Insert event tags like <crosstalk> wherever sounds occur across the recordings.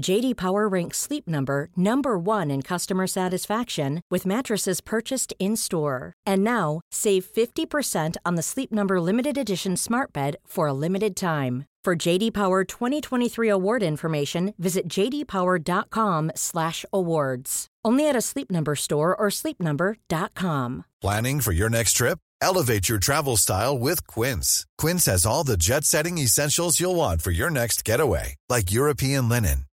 JD Power ranks Sleep Number number 1 in customer satisfaction with mattresses purchased in-store. And now, save 50% on the Sleep Number limited edition Smart Bed for a limited time. For JD Power 2023 award information, visit jdpower.com/awards. Only at a Sleep Number store or sleepnumber.com. Planning for your next trip? Elevate your travel style with Quince. Quince has all the jet-setting essentials you'll want for your next getaway, like European linen,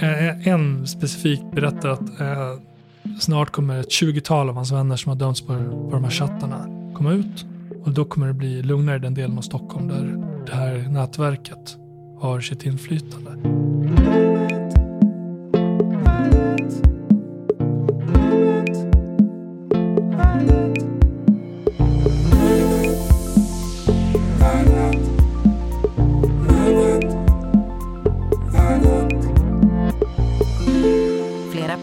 Eh, en specifikt berättar att eh, snart kommer ett 20-tal av hans vänner som har dömts på, på de här chattarna komma ut. Och då kommer det bli lugnare i den delen av Stockholm där det här nätverket har sitt inflytande.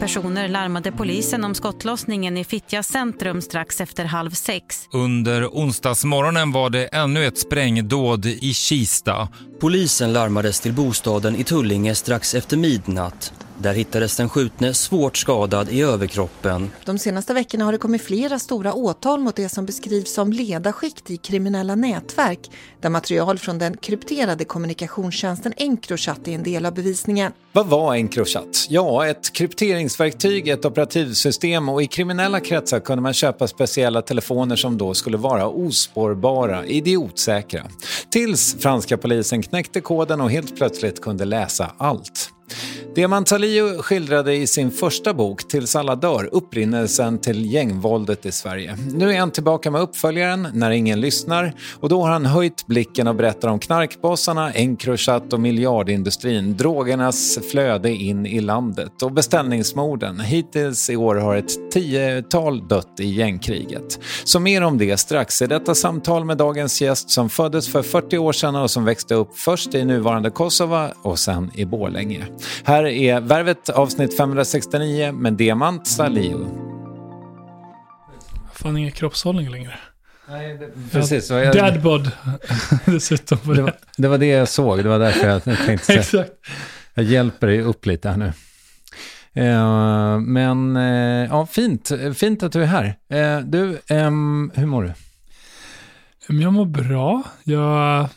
Personer larmade polisen om skottlossningen i Fittja centrum strax efter halv sex. Under onsdagsmorgonen var det ännu ett sprängdåd i Kista. Polisen larmades till bostaden i Tullinge strax efter midnatt. Där hittades den skjutne svårt skadad i överkroppen. De senaste veckorna har det kommit flera stora åtal mot det som beskrivs som ledarskikt i kriminella nätverk där material från den krypterade kommunikationstjänsten Encrochat är en del av bevisningen. Vad var Encrochat? Ja, ett krypteringsverktyg, ett operativsystem och i kriminella kretsar kunde man köpa speciella telefoner som då skulle vara ospårbara, idiotsäkra. Tills franska polisen knäckte koden och helt plötsligt kunde läsa allt. Diamantalio skildrade i sin första bok Tills alla dör upprinnelsen till gängvåldet i Sverige. Nu är han tillbaka med uppföljaren När ingen lyssnar och då har han höjt blicken och berättar om knarkbossarna, Encrochat och miljardindustrin, drogernas flöde in i landet och beställningsmorden. Hittills i år har ett tiotal dött i gängkriget. Så mer om det strax i detta samtal med dagens gäst som föddes för 40 år sedan och som växte upp först i nuvarande Kosova och sen i Borlänge. Här är Värvet avsnitt 569 med Diamant Salio. Fan ingen kroppshållning längre. Nej, det, precis. så jag- Dadbod <laughs> dessutom. Det var, det var det jag såg, det var därför jag tänkte. Exakt. Jag hjälper dig upp lite här nu. Eh, men eh, ja, fint. Fint att du är här. Eh, du, ehm, hur mår du? Men jag mår bra. Jag,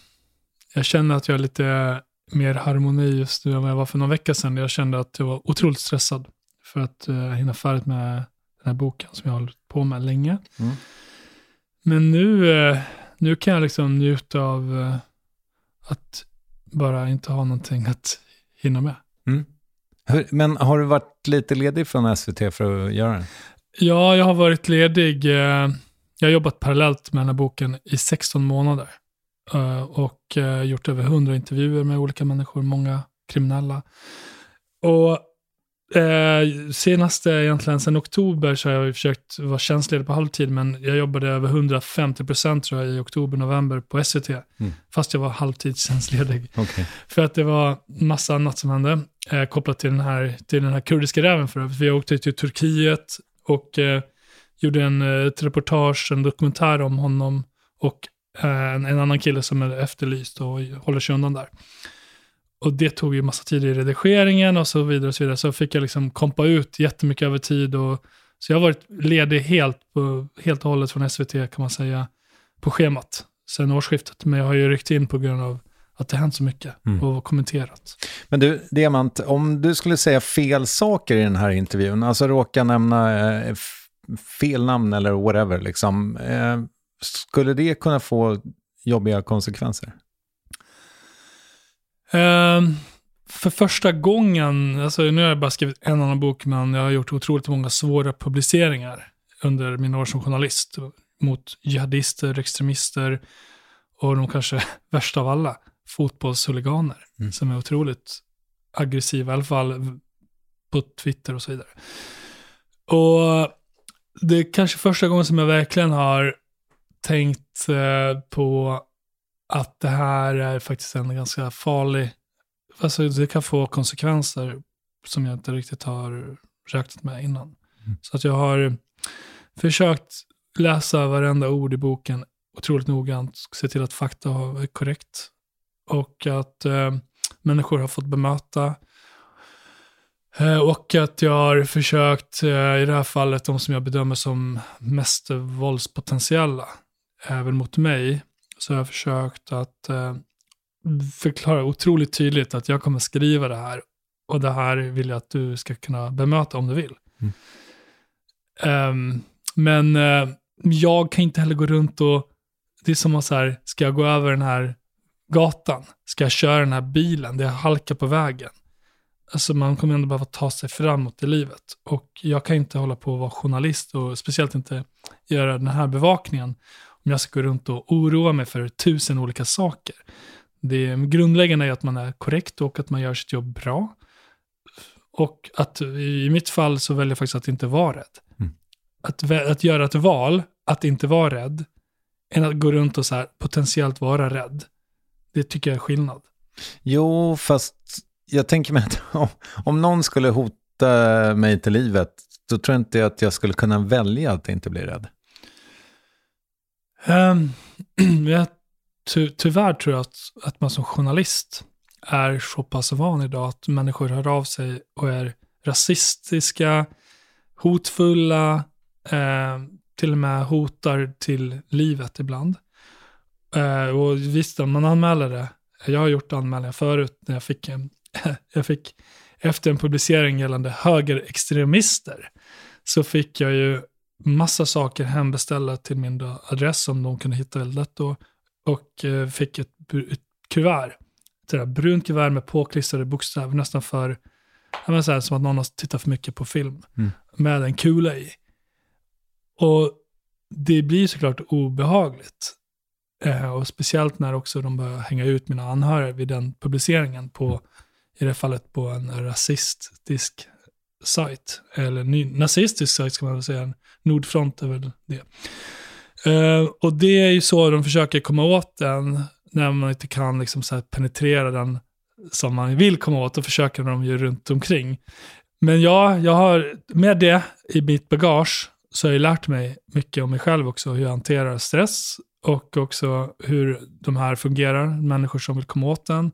jag känner att jag är lite mer harmoni just nu än vad jag var för någon vecka sedan. Jag kände att jag var otroligt stressad för att uh, hinna färdigt med den här boken som jag har hållit på med länge. Mm. Men nu, eh, nu kan jag liksom njuta av eh, att bara inte ha någonting att hinna med. Hur, men har du varit lite ledig från SVT för att göra den? Ja, jag har varit ledig. eh, Jag har jobbat parallellt med den här boken i 16 månader. Eh, Och eh, gjort över 100 intervjuer med olika människor, många kriminella. Och eh, senaste egentligen, sen oktober så har jag försökt vara tjänstledig på halvtid, men jag jobbade över 150 procent tror jag i oktober, november på SVT. Mm. Fast jag var halvtidstjänstledig. <laughs> Okej. För att det var massa annat som hände, eh, kopplat till den, här, till den här kurdiska räven för övrigt. Vi åkte till Turkiet och eh, gjorde en, ett reportage, en dokumentär om honom och en, en annan kille som är efterlyst och håller sig undan där. Och det tog ju massa tid i redigeringen och så vidare. och Så vidare. Så fick jag liksom kompa ut jättemycket över tid. Och, så jag har varit ledig helt, på, helt och hållet från SVT kan man säga, på schemat sen årsskiftet. Men jag har ju ryckt in på grund av att det hänt så mycket Mm. och kommenterat. Men du, Diamant, om du skulle säga fel saker i den här intervjun, alltså råka nämna eh, fel namn eller whatever, liksom, eh, skulle det kunna få jobbiga konsekvenser? Ehm, för första gången, alltså nu har jag bara skrivit en annan bok, men jag har gjort otroligt många svåra publiceringar under mina år som journalist mot jihadister, extremister och de kanske <laughs> värsta av alla, fotbollshuliganer, Mm. som är otroligt aggressiva, i alla fall på Twitter och så vidare. Och det är kanske första gången som jag verkligen har tänkt eh, på att det här är faktiskt en ganska farlig, alltså det kan få konsekvenser som jag inte riktigt har räknat med innan. Så att jag har försökt läsa varenda ord i boken otroligt noggrant, se till att fakta är korrekt och att eh, människor har fått bemöta. Eh, Och att jag har försökt, eh, i det här fallet, de som jag bedömer som mest våldspotentiella, även mot mig, så har jag försökt att eh, förklara otroligt tydligt att jag kommer skriva det här och det här vill jag att du ska kunna bemöta om du vill. Mm. Ehm, men eh, jag kan inte heller gå runt och, det är som att så här, ska jag gå över den här gatan? Ska jag köra den här bilen? Det är halka på vägen. Alltså man kommer ändå behöva ta sig framåt i livet. Och jag kan inte hålla på att vara journalist och speciellt inte göra den här bevakningen om jag ska gå runt och oroa mig för tusen olika saker. Det grundläggande är att man är korrekt och att man gör sitt jobb bra. Och att i mitt fall så väljer jag faktiskt att inte vara rädd. Mm. Att, att göra ett val, att inte vara rädd, än att gå runt och så här, potentiellt vara rädd. Det tycker jag är skillnad. Jo, fast jag tänker mig att om, om någon skulle hota mig till livet, då tror jag inte att jag skulle kunna välja att inte bli rädd. Um, <clears throat> jag, ty, tyvärr tror jag att, att man som journalist är så pass van idag att människor hör av sig och är rasistiska, hotfulla, eh, till och med hotar till livet ibland. Eh, och visst, om man anmäler det, jag har gjort anmälningar förut när jag fick, en, <laughs> jag fick efter en publicering gällande högerextremister, så fick jag ju massa saker hembeställda till min adress som de kunde hitta väldigt lätt då. Och eh, fick ett, ett kuvert. Ett brunt kuvert med påklistrade bokstäver, nästan för, jag så här, som att någon har tittat för mycket på film. Mm. Med en kula i. Och det blir såklart obehagligt. Eh, och speciellt när också de börjar hänga ut mina anhöriga vid den publiceringen på, i det fallet på en rasistisk sajt. Eller ny, nazistisk sajt ska man väl säga. Nordfront är väl det. Eh, och det är ju så de försöker komma åt den när man inte kan liksom så här penetrera den som man vill komma åt och försöker de ju runt omkring. Men ja, jag har med det i mitt bagage så har jag lärt mig mycket om mig själv också, hur jag hanterar stress och också hur de här fungerar, människor som vill komma åt den.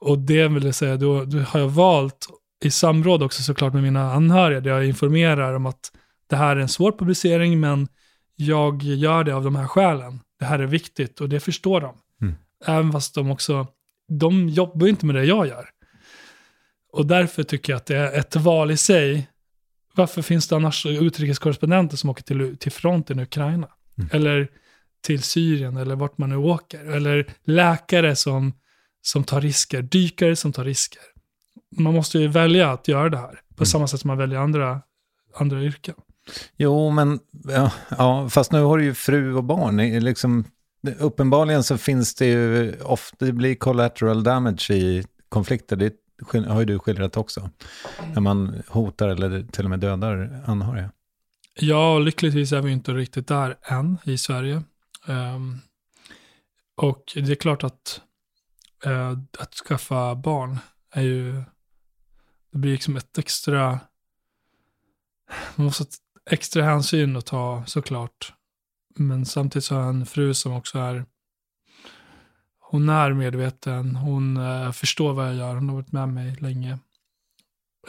Och det vill jag säga, då, då har jag valt i samråd också såklart med mina anhöriga, där jag informerar om att det här är en svår publicering, men jag gör det av de här skälen. Det här är viktigt och det förstår de. Mm. Även fast de också, de jobbar inte med det jag gör. Och därför tycker jag att det är ett val i sig. Varför finns det annars utrikeskorrespondenter som åker till, till fronten i Ukraina? Mm. Eller till Syrien eller vart man nu åker. Eller läkare som, som tar risker, dykare som tar risker. Man måste ju välja att göra det här. På Mm. samma sätt som man väljer andra, andra yrken. Jo, men ja, ja, fast nu har du ju fru och barn. Liksom, uppenbarligen så finns det ju ofta, det blir collateral damage i konflikter. Det har ju du skildrat också. När man hotar eller till och med dödar anhöriga. Ja, lyckligtvis är vi inte riktigt där än i Sverige. Um, och det är klart att uh, att skaffa barn är ju, det blir liksom ett extra, man måste extra hänsyn att ta såklart. Men samtidigt så har jag en fru som också är hon är medveten, hon uh, förstår vad jag gör, hon har varit med mig länge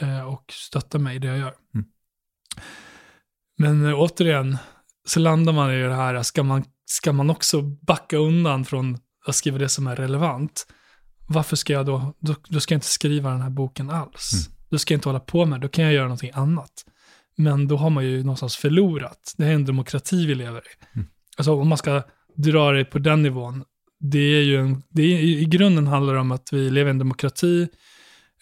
uh, och stöttar mig i det jag gör. Mm. Men uh, återigen, så landar man i det här, ska man, ska man också backa undan från att skriva det som är relevant? Varför ska jag då, då, då ska jag inte skriva den här boken alls. Mm. Då ska jag inte hålla på med då kan jag göra någonting annat. Men då har man ju någonstans förlorat. Det är en demokrati vi lever i. Mm. Alltså om man ska dra det på den nivån, det är ju en, det är, i grunden handlar det om att vi lever i en demokrati.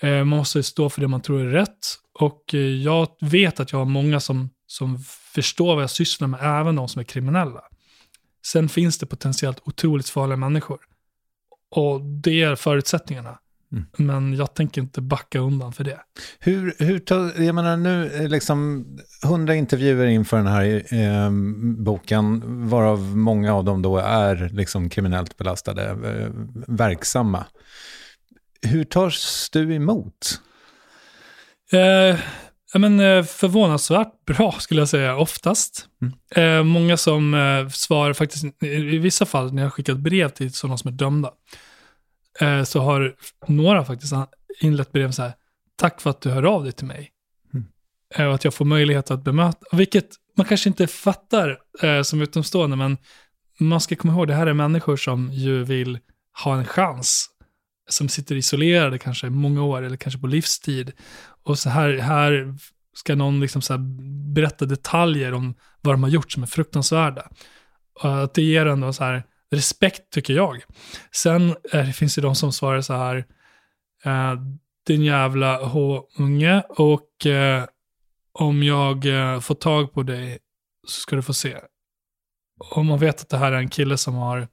Eh, man måste stå för det man tror är rätt. Och eh, jag vet att jag har många som, som förstår vad jag sysslar med, även de som är kriminella. Sen finns det potentiellt otroligt farliga människor. Och det är förutsättningarna. Mm. Men jag tänker inte backa undan för det. Hur, hur jag menar nu, eh, liksom hundra intervjuer inför den här eh, boken, varav många av dem då är liksom kriminellt belastade, eh, verksamma. Hur tas du emot? Eh, men, eh, förvånansvärt bra skulle jag säga, oftast. Mm. Eh, många som svarar faktiskt, i, vissa fall när jag skickat brev till sådana som är dömda, eh, så har några faktiskt inlett brev så här, tack för att du hör av dig till mig. Mm. Eh, och att jag får möjlighet att bemöta, vilket man kanske inte fattar eh, som utomstående, men man ska komma ihåg, det här är människor som ju vill ha en chans, som sitter isolerade kanske många år eller kanske på livstid. Och så här, här ska någon liksom så berätta detaljer om vad de har gjort som är fruktansvärda. Och att det ger ändå så här respekt tycker jag. Sen eh, finns det de som svarar så här, eh, din jävla H-unge och eh, om jag eh, får tag på dig så ska du få se. Om man vet att det här är en kille som har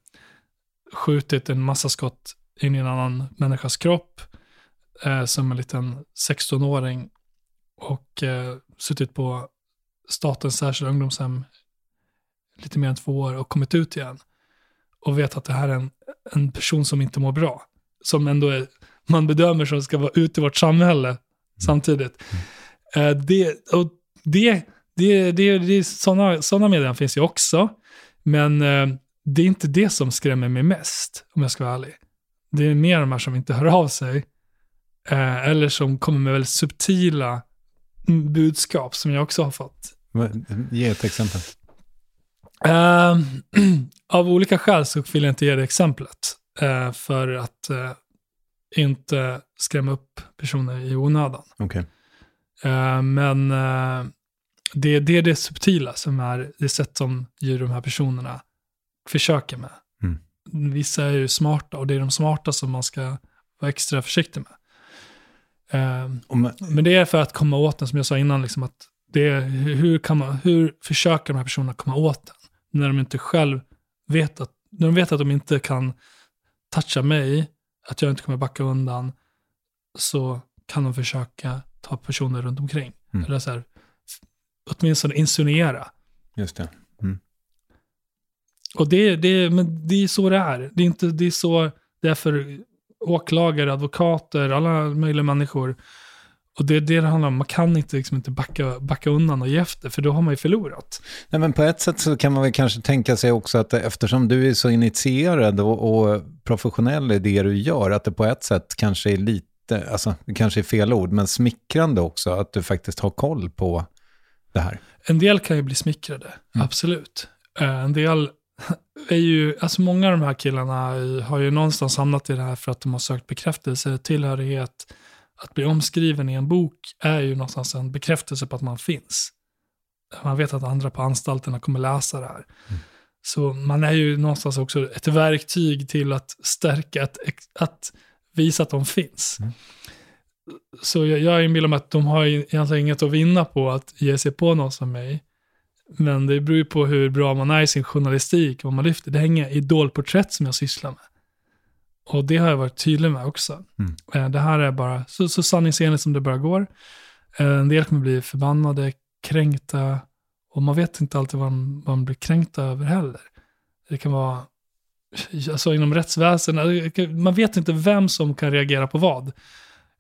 skjutit en massa skott in i en annan människas kropp eh, som en liten 16-åring och eh, suttit på statens särskilda ungdomshem lite mer än två år och kommit ut igen och vet att det här är en, en person som inte mår bra. Som ändå är, man bedömer som ska vara ute i vårt samhälle samtidigt. Eh, det, och det, det, det, det, sådana, sådana meddelanden finns ju också, men eh, det är inte det som skrämmer mig mest, om jag ska vara ärlig. Det är mer de här som inte hör av sig, eh, eller som kommer med väldigt subtila budskap som jag också har fått. Ge ett exempel. Uh, <clears throat> av olika skäl så vill jag inte ge det exemplet. Uh, för att uh, inte skrämma upp personer i onödan. Okay. men det, är det subtila som är det sätt som ju de här personerna försöker med. Mm. Vissa är ju smarta och det är de smarta som man ska vara extra försiktig med. Man, men det är för att komma åt den, som jag sa innan, liksom att det hur, kan man, hur försöker de här personerna komma åt den? När de inte själv vet att, när de vet att de inte kan toucha mig, att jag inte kommer backa undan, så kan de försöka ta personer runt omkring. Mm. Eller så här, åtminstone insinuera. Just det. Mm. Och det, det, men det är så det är. Det är, inte, det är så det är för åklagare, advokater, alla möjliga människor. Och det är det det handlar om. Man kan inte, liksom inte backa, backa undan och ge efter, för då har man ju förlorat. Nej, men på ett sätt så kan man väl kanske tänka sig också att eftersom du är så initierad och, och professionell i det du gör, att det på ett sätt kanske är lite, alltså det kanske är fel ord, men smickrande också att du faktiskt har koll på det här. En del kan ju bli smickrade, mm. absolut. En del <laughs> är ju, alltså många av de här killarna har ju någonstans hamnat i det här för att de har sökt bekräftelse, tillhörighet. Att bli omskriven i en bok är ju någonstans en bekräftelse på att man finns. Man vet att andra på anstalterna kommer läsa det här. Mm. Så man är ju någonstans också ett verktyg till att stärka, att, att visa att de finns. Mm. Så jag, jag inbillar mig att de har egentligen inget att vinna på att ge sig på någon som mig. Men det beror ju på hur bra man är i sin journalistik, vad man lyfter. Det hänger idolporträtt som jag sysslar med. Och det har jag varit tydlig med också. Mm. Det här är bara så, så sanningsenligt som det bara går. En del kommer bli förbannade, kränkta och man vet inte alltid vad man, vad man blir kränkta över heller. Det kan vara, alltså inom rättsväsendet, man vet inte vem som kan reagera på vad.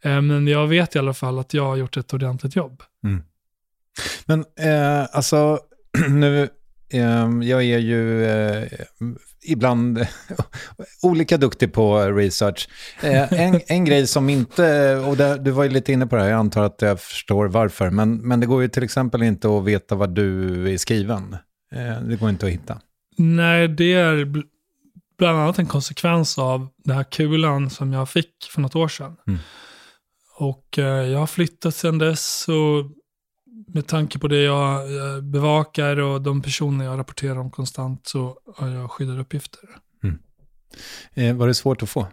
Men jag vet i alla fall att jag har gjort ett ordentligt jobb. Mm. Men eh, alltså, <clears throat> nu, eh, jag är ju eh, ibland <laughs> olika duktig på research. Eh, en, en grej som inte, och där, du var ju lite inne på det här, jag antar att jag förstår varför, men, men det går ju till exempel inte att veta vad du är skriven. Eh, det går inte att hitta. Nej, det är bland annat en konsekvens av den här kulan som jag fick för något år sedan. Mm. Och eh, jag har flyttat sedan dess och med tanke på det jag bevakar och de personer jag rapporterar om konstant så har jag skyddade uppgifter. Mm. Eh, var det svårt att få?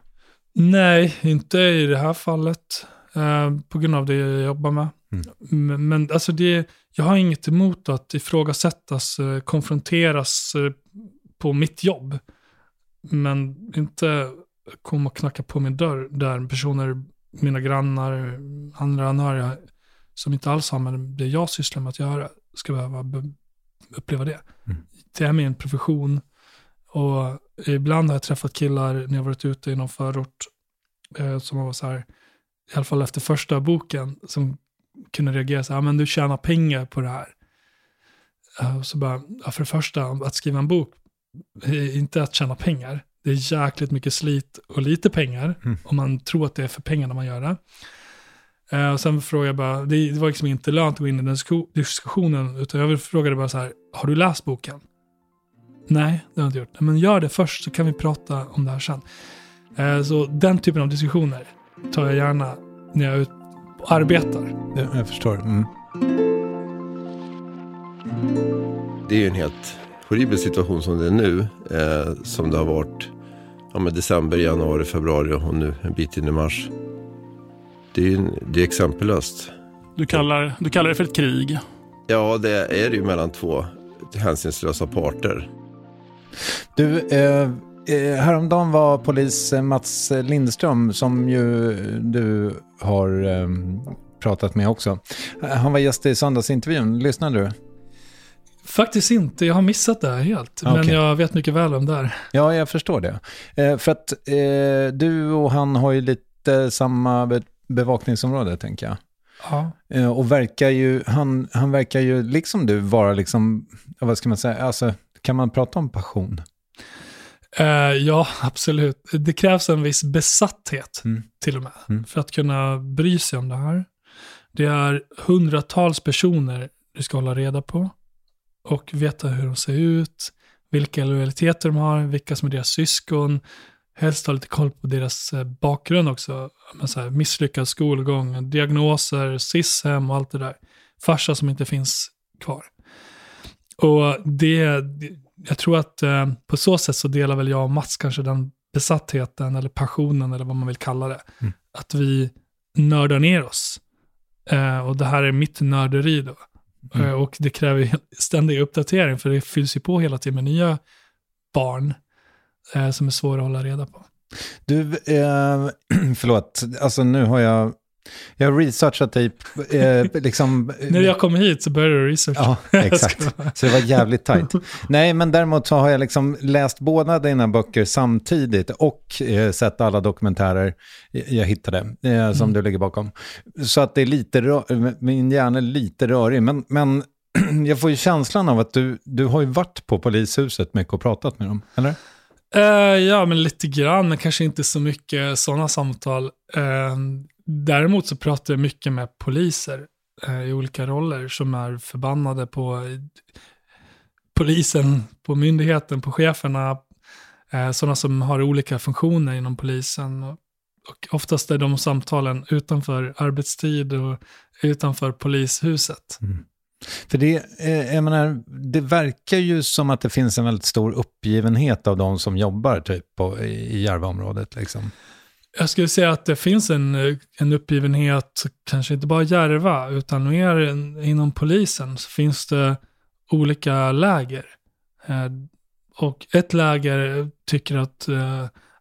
Nej, inte i det här fallet. Eh, på grund av det jag jobbar med. Mm. Men, men alltså det, jag har inget emot att ifrågasättas, eh, konfronteras eh, på mitt jobb. Men inte komma och knacka på min dörr där personer, mina grannar, andra anhöriga som inte alls har med det jag sysslar med att göra ska behöva uppleva det. Mm. Det är min profession. Och ibland har jag träffat killar när jag varit ute i någon förort eh, som var så här, i alla fall efter första boken, som kunde reagera så här, men du tjänar pengar på det här. Uh, så bara, ja, för det första, att skriva en bok är inte att tjäna pengar. Det är jäkligt mycket slit och lite pengar, mm. om man tror att det är för pengarna man gör det. Uh, och sen frågade jag bara, det, det var liksom inte lönt att gå in i den diskussionen, utan jag frågade bara så här, har du läst boken? Nej, det har jag inte gjort. Men gör det först så kan vi prata om det här sen. Uh, så den typen av diskussioner tar jag gärna när jag och arbetar. Jag, jag förstår. Mm. Det är ju en helt horribel situation som det är nu. Eh, som det har varit ja, med december, januari, februari och nu en bit in i mars. Det är ju det är exempellöst. Du kallar, du kallar det för ett krig? Ja, det är det ju mellan två hänsynslösa parter. Du, eh, Eh, häromdagen var polis eh, Mats Lindström, som ju du har eh, pratat med också. Han var gäst i söndagsintervjun. Lyssnade du? Faktiskt inte, jag har missat det här helt. Okay. Men jag vet mycket väl om det är. Ja, jag förstår det. Eh, för att eh, du och han har ju lite samma bevakningsområde, tänker jag. Ja. Eh, och verkar ju, han, han verkar ju, liksom du, vara liksom, vad ska man säga, alltså, kan man prata om passion? Uh, ja, absolut. Det krävs en viss besatthet mm. till och med mm. för att kunna bry sig om det här. Det är hundratals personer du ska hålla reda på och veta hur de ser ut, vilka lojaliteter de har, vilka som är deras syskon. Helst ha lite koll på deras eh, bakgrund också. så här, misslyckad skolgång, diagnoser, SIS-hem och allt det där. Farsa som inte finns kvar. Och det, jag tror att eh, på så sätt så delar väl jag och Mats kanske den besattheten eller passionen eller vad man vill kalla det. Mm. Att vi nördar ner oss. Eh, och det här är mitt nörderi då. Mm. Eh, och det kräver ständig uppdatering för det fylls ju på hela tiden med nya barn eh, som är svåra att hålla reda på. Du, eh, <clears throat> förlåt, alltså nu har jag jag har researchat dig, eh, liksom... <laughs> När jag kom hit så började du researcha. Ja, <laughs> exakt. Så det var jävligt tajt. Nej, men däremot så har jag liksom läst båda dina böcker samtidigt och eh, sett alla dokumentärer jag hittade eh, som mm. du ligger bakom. Så att det är lite, rör, min hjärna är lite rörig. Men, men <clears throat> jag får ju känslan av att du, du har ju varit på polishuset mycket och pratat med dem, eller? Uh, ja, men lite grann, men kanske inte så mycket sådana samtal. Uh, Däremot så pratar jag mycket med poliser uh, i olika roller som är förbannade på polisen, på myndigheten, på cheferna, sådana som har olika funktioner inom polisen. Och, och oftast är de samtalen utanför arbetstid och utanför polishuset. Mm. För det, eh, jag menar, det verkar ju som att det finns en väldigt stor uppgivenhet av de som jobbar typ på, i Järvaområdet. Liksom. Jag skulle säga att det finns en, eh, en uppgivenhet, kanske inte bara Järva, utan mer inom polisen så finns det olika läger. Eh, och ett läger tycker att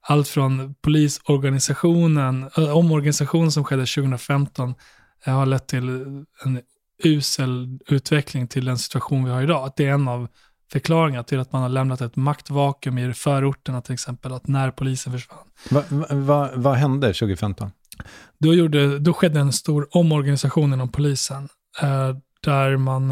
allt från polisorganisationen, omorganisationen som skedde 2015 har lett till en usel utveckling till den situation vi har idag. Att det är en av förklaringar till att man har lämnat ett maktvakuum i förorterna till exempel, att när polisen försvann. Va, va, vad hände 2015? Då, gjorde, då skedde en stor omorganisation inom polisen, eh, där man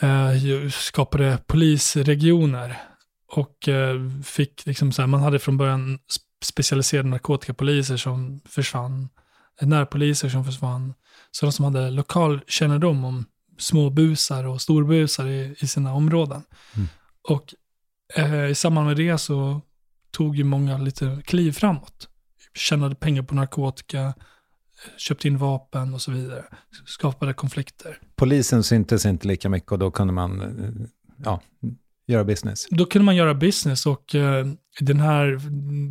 eh, skapade polisregioner. och eh, fick liksom så här, man hade från början specialiserade narkotikapoliser som försvann, närpoliser som försvann, sådana som hade lokal kännedom om småbusar och storbusar i, i sina områden. Mm. Och eh, i samband med det så tog ju många lite kliv framåt. Tjänade pengar på narkotika, köpte in vapen och så vidare. Skapade konflikter. Polisen syntes inte lika mycket och då kunde man eh, ja, göra business? Då kunde man göra business och eh, den här,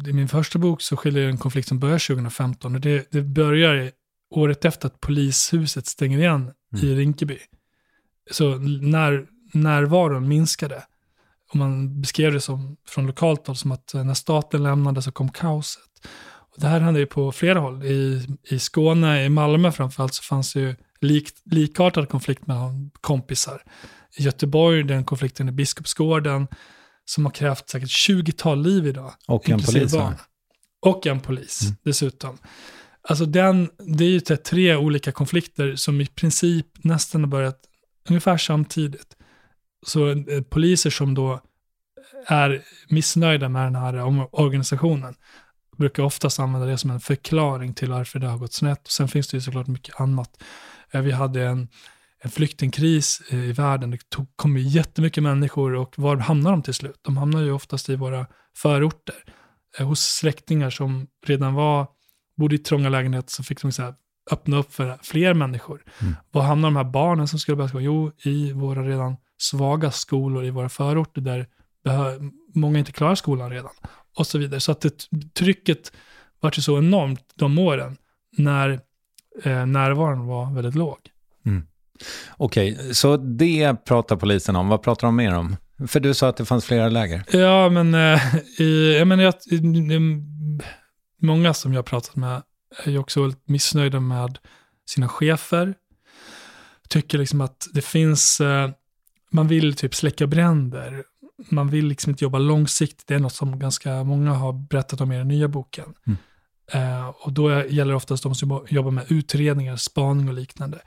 i min första bok så skiljer en konflikt som börjar 2015 och det, det börjar året efter att polishuset stänger igen mm. i Rinkeby. Så när närvaron minskade, och man beskrev det som, från lokalt håll som att när staten lämnade så kom kaoset. Och det här hände ju på flera håll. I, i Skåne, i Malmö framförallt, så fanns det ju lik, likartad konflikt mellan kompisar. I Göteborg, den konflikten i Biskopsgården, som har krävt säkert 20-tal liv idag. Och en polis. Barn. Och en polis mm. dessutom. Alltså den, det är ju typ tre olika konflikter som i princip nästan har börjat ungefär samtidigt. Så eh, poliser som då är missnöjda med den här organisationen brukar oftast använda det som en förklaring till varför det har gått snett. Sen finns det ju såklart mycket annat. Eh, vi hade en, en flyktingkris eh, i världen. Det tog, kom ju jättemycket människor och var hamnar de till slut? De hamnar ju oftast i våra förorter. Eh, hos släktingar som redan var, bodde i trånga lägenheter så fick de så här, öppna upp för fler människor. Mm. Var hamnar de här barnen som skulle börja skolan? Jo, i våra redan svaga skolor i våra förorter där många inte klarar skolan redan. Och så vidare. Så att det, trycket var ju så enormt de åren när eh, närvaron var väldigt låg. Mm. Okej, okay, så det pratar polisen om. Vad pratar de mer om? För du sa att det fanns flera läger. Ja, men, eh, i, jag menar, jag, många som jag har pratat med är ju också väldigt missnöjda med sina chefer. Tycker liksom att det finns, eh, man vill typ släcka bränder. Man vill liksom inte jobba långsiktigt. Det är något som ganska många har berättat om i den nya boken. Mm. Eh, och då gäller det oftast de som jobbar med utredningar, spaning och liknande.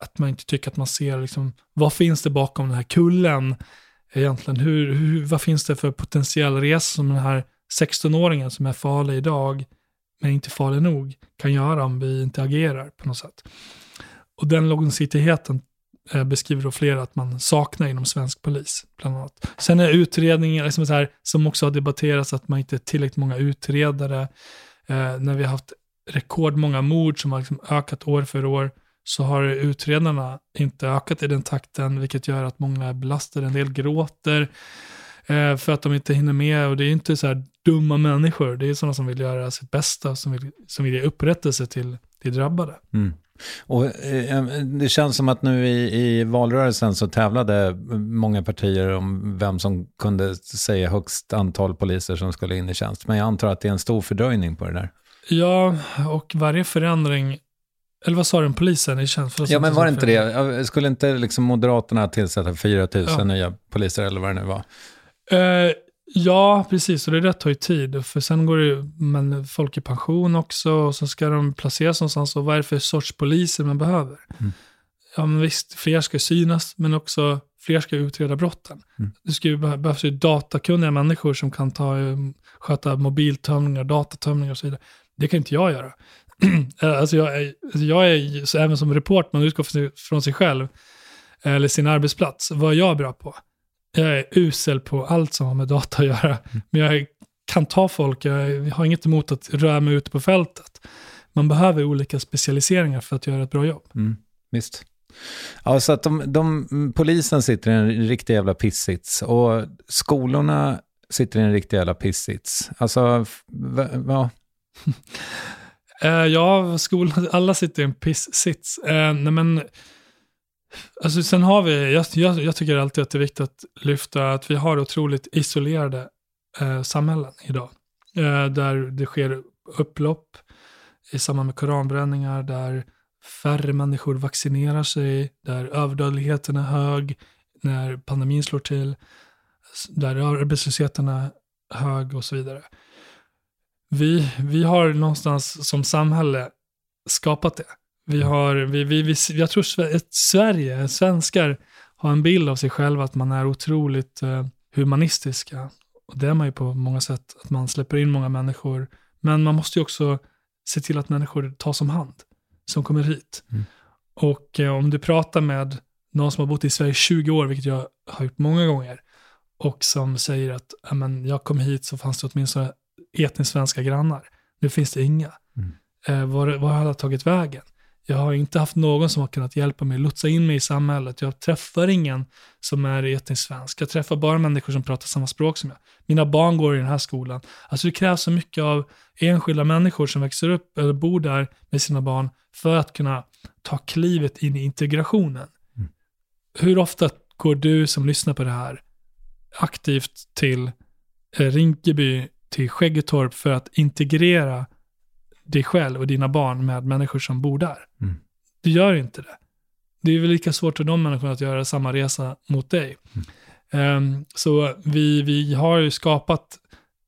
Att man inte tycker att man ser, liksom, vad finns det bakom den här kullen egentligen? Hur, hur, vad finns det för potentiell resa som den här 16-åringen som är farlig idag, men inte farlig nog, kan göra om vi inte agerar på något sätt. Och den långsiktigheten eh, beskriver då flera att man saknar inom svensk polis. Bland annat. Sen är utredningen, liksom så här, som också har debatterats, att man inte är tillräckligt många utredare. Eh, när vi har haft rekordmånga mord som har liksom ökat år för år, så har utredarna inte ökat i den takten, vilket gör att många är belastade. En del gråter eh, för att de inte hinner med. Och det är inte så här dumma människor, det är sådana som vill göra sitt bästa, som vill, som vill ge upprättelse till, till drabbade. Mm. Och, eh, det känns som att nu i, i valrörelsen så tävlade många partier om vem som kunde säga högst antal poliser som skulle in i tjänst. Men jag antar att det är en stor fördröjning på det där. Ja, och varje förändring eller vad sa du, polisen i tjänst? Ja, men var det inte det? Skulle inte liksom Moderaterna tillsätta 4 000 ja. nya poliser eller vad det nu var? Uh, ja, precis. Och det där tar ju tid. För sen går det men folk i pension också och så ska de placeras någonstans. Och vad är det för sorts poliser man behöver? Mm. Ja, men visst, fler ska synas, men också fler ska utreda brotten. Mm. Det ska ju behövas ju datakunniga människor som kan ta, sköta mobiltömningar, datatömningar och så vidare. Det kan inte jag göra. <clears throat> alltså jag, är, alltså jag är, så även som reporter, man utgår från sig själv, eller sin arbetsplats. Vad är jag bra på? Jag är usel på allt som har med data att göra. Mm. Men jag kan ta folk, jag har inget emot att röra mig ute på fältet. Man behöver olika specialiseringar för att göra ett bra jobb. Mm, visst. Ja, så att de, de, polisen sitter i en riktig jävla pissits och skolorna sitter i en riktig jävla pissits. Alltså, ja. Uh, <laughs> ja, skolan, alla sitter i en piss-sits. Uh, nej men, alltså sen har vi, jag, jag, jag, tycker alltid att det är viktigt att lyfta att vi har otroligt isolerade eh, samhällen idag. Eh, där det sker upplopp i samband med koranbränningar, där färre människor vaccinerar sig, där överdödligheten är hög, när pandemin slår till, där arbetslösheten är hög och så vidare. Vi, vi har någonstans som samhälle skapat det. Vi har, vi, vi, vi, jag tror Sverige, svenskar har en bild av sig själva att man är otroligt eh, humanistiska Och det är man ju på många sätt, att man släpper in många människor. Men man måste ju också se till att människor tas om hand, som kommer hit. Mm. Och eh, om du pratar med någon som har bott i Sverige i 20 år, vilket jag har gjort många gånger, och som säger att "Ja, men jag kom hit så fanns det åtminstone etniskt svenska grannar. Nu finns det inga. Mm. Eh, var, var har alla tagit vägen? Jag har inte haft någon som har kunnat hjälpa mig, lotsa in mig i samhället. Jag träffar ingen som är etnisk svensk. Jag träffar bara människor som pratar samma språk som jag. Mina barn går i den här skolan. Alltså det krävs så mycket av enskilda människor som växer upp eller bor där med sina barn för att kunna ta klivet in i integrationen. Mm. Hur ofta går du som lyssnar på det här aktivt till eh, Rinkeby, till Skäggetorp för att integrera dig själv och dina barn med människor som bor där? Mm. Du gör inte det. Det är väl lika svårt för de människorna att göra samma resa mot dig. Ehm, så vi, vi har ju skapat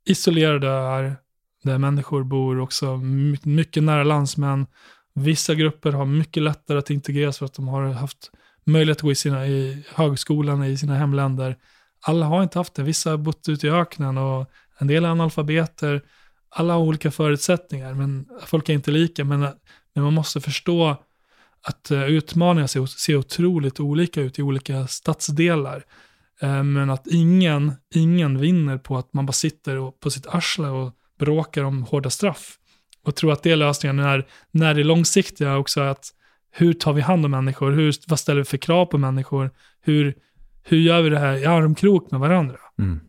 isolerade öar där människor bor också my- mycket nära landsmän. Vissa grupper har mycket lättare att integreras för att de har haft möjlighet att gå i, sina, i högskolan i sina hemländer. Alla har inte haft det. Vissa har bott ute i öknen och en del är analfabeter. Alla har olika förutsättningar, men folk är inte lika. Men, men man måste förstå att eh, utmaningar ser, ser otroligt olika ut i olika stadsdelar. Eh, men att ingen, ingen vinner på att man bara sitter och, på sitt arsle och bråkar om hårda straff. Och tror att det är lösningen när, när det långsiktiga också är att hur tar vi hand om människor? Hur, vad ställer vi för krav på människor? Hur, hur gör vi det här i armkrok med varandra? Mm.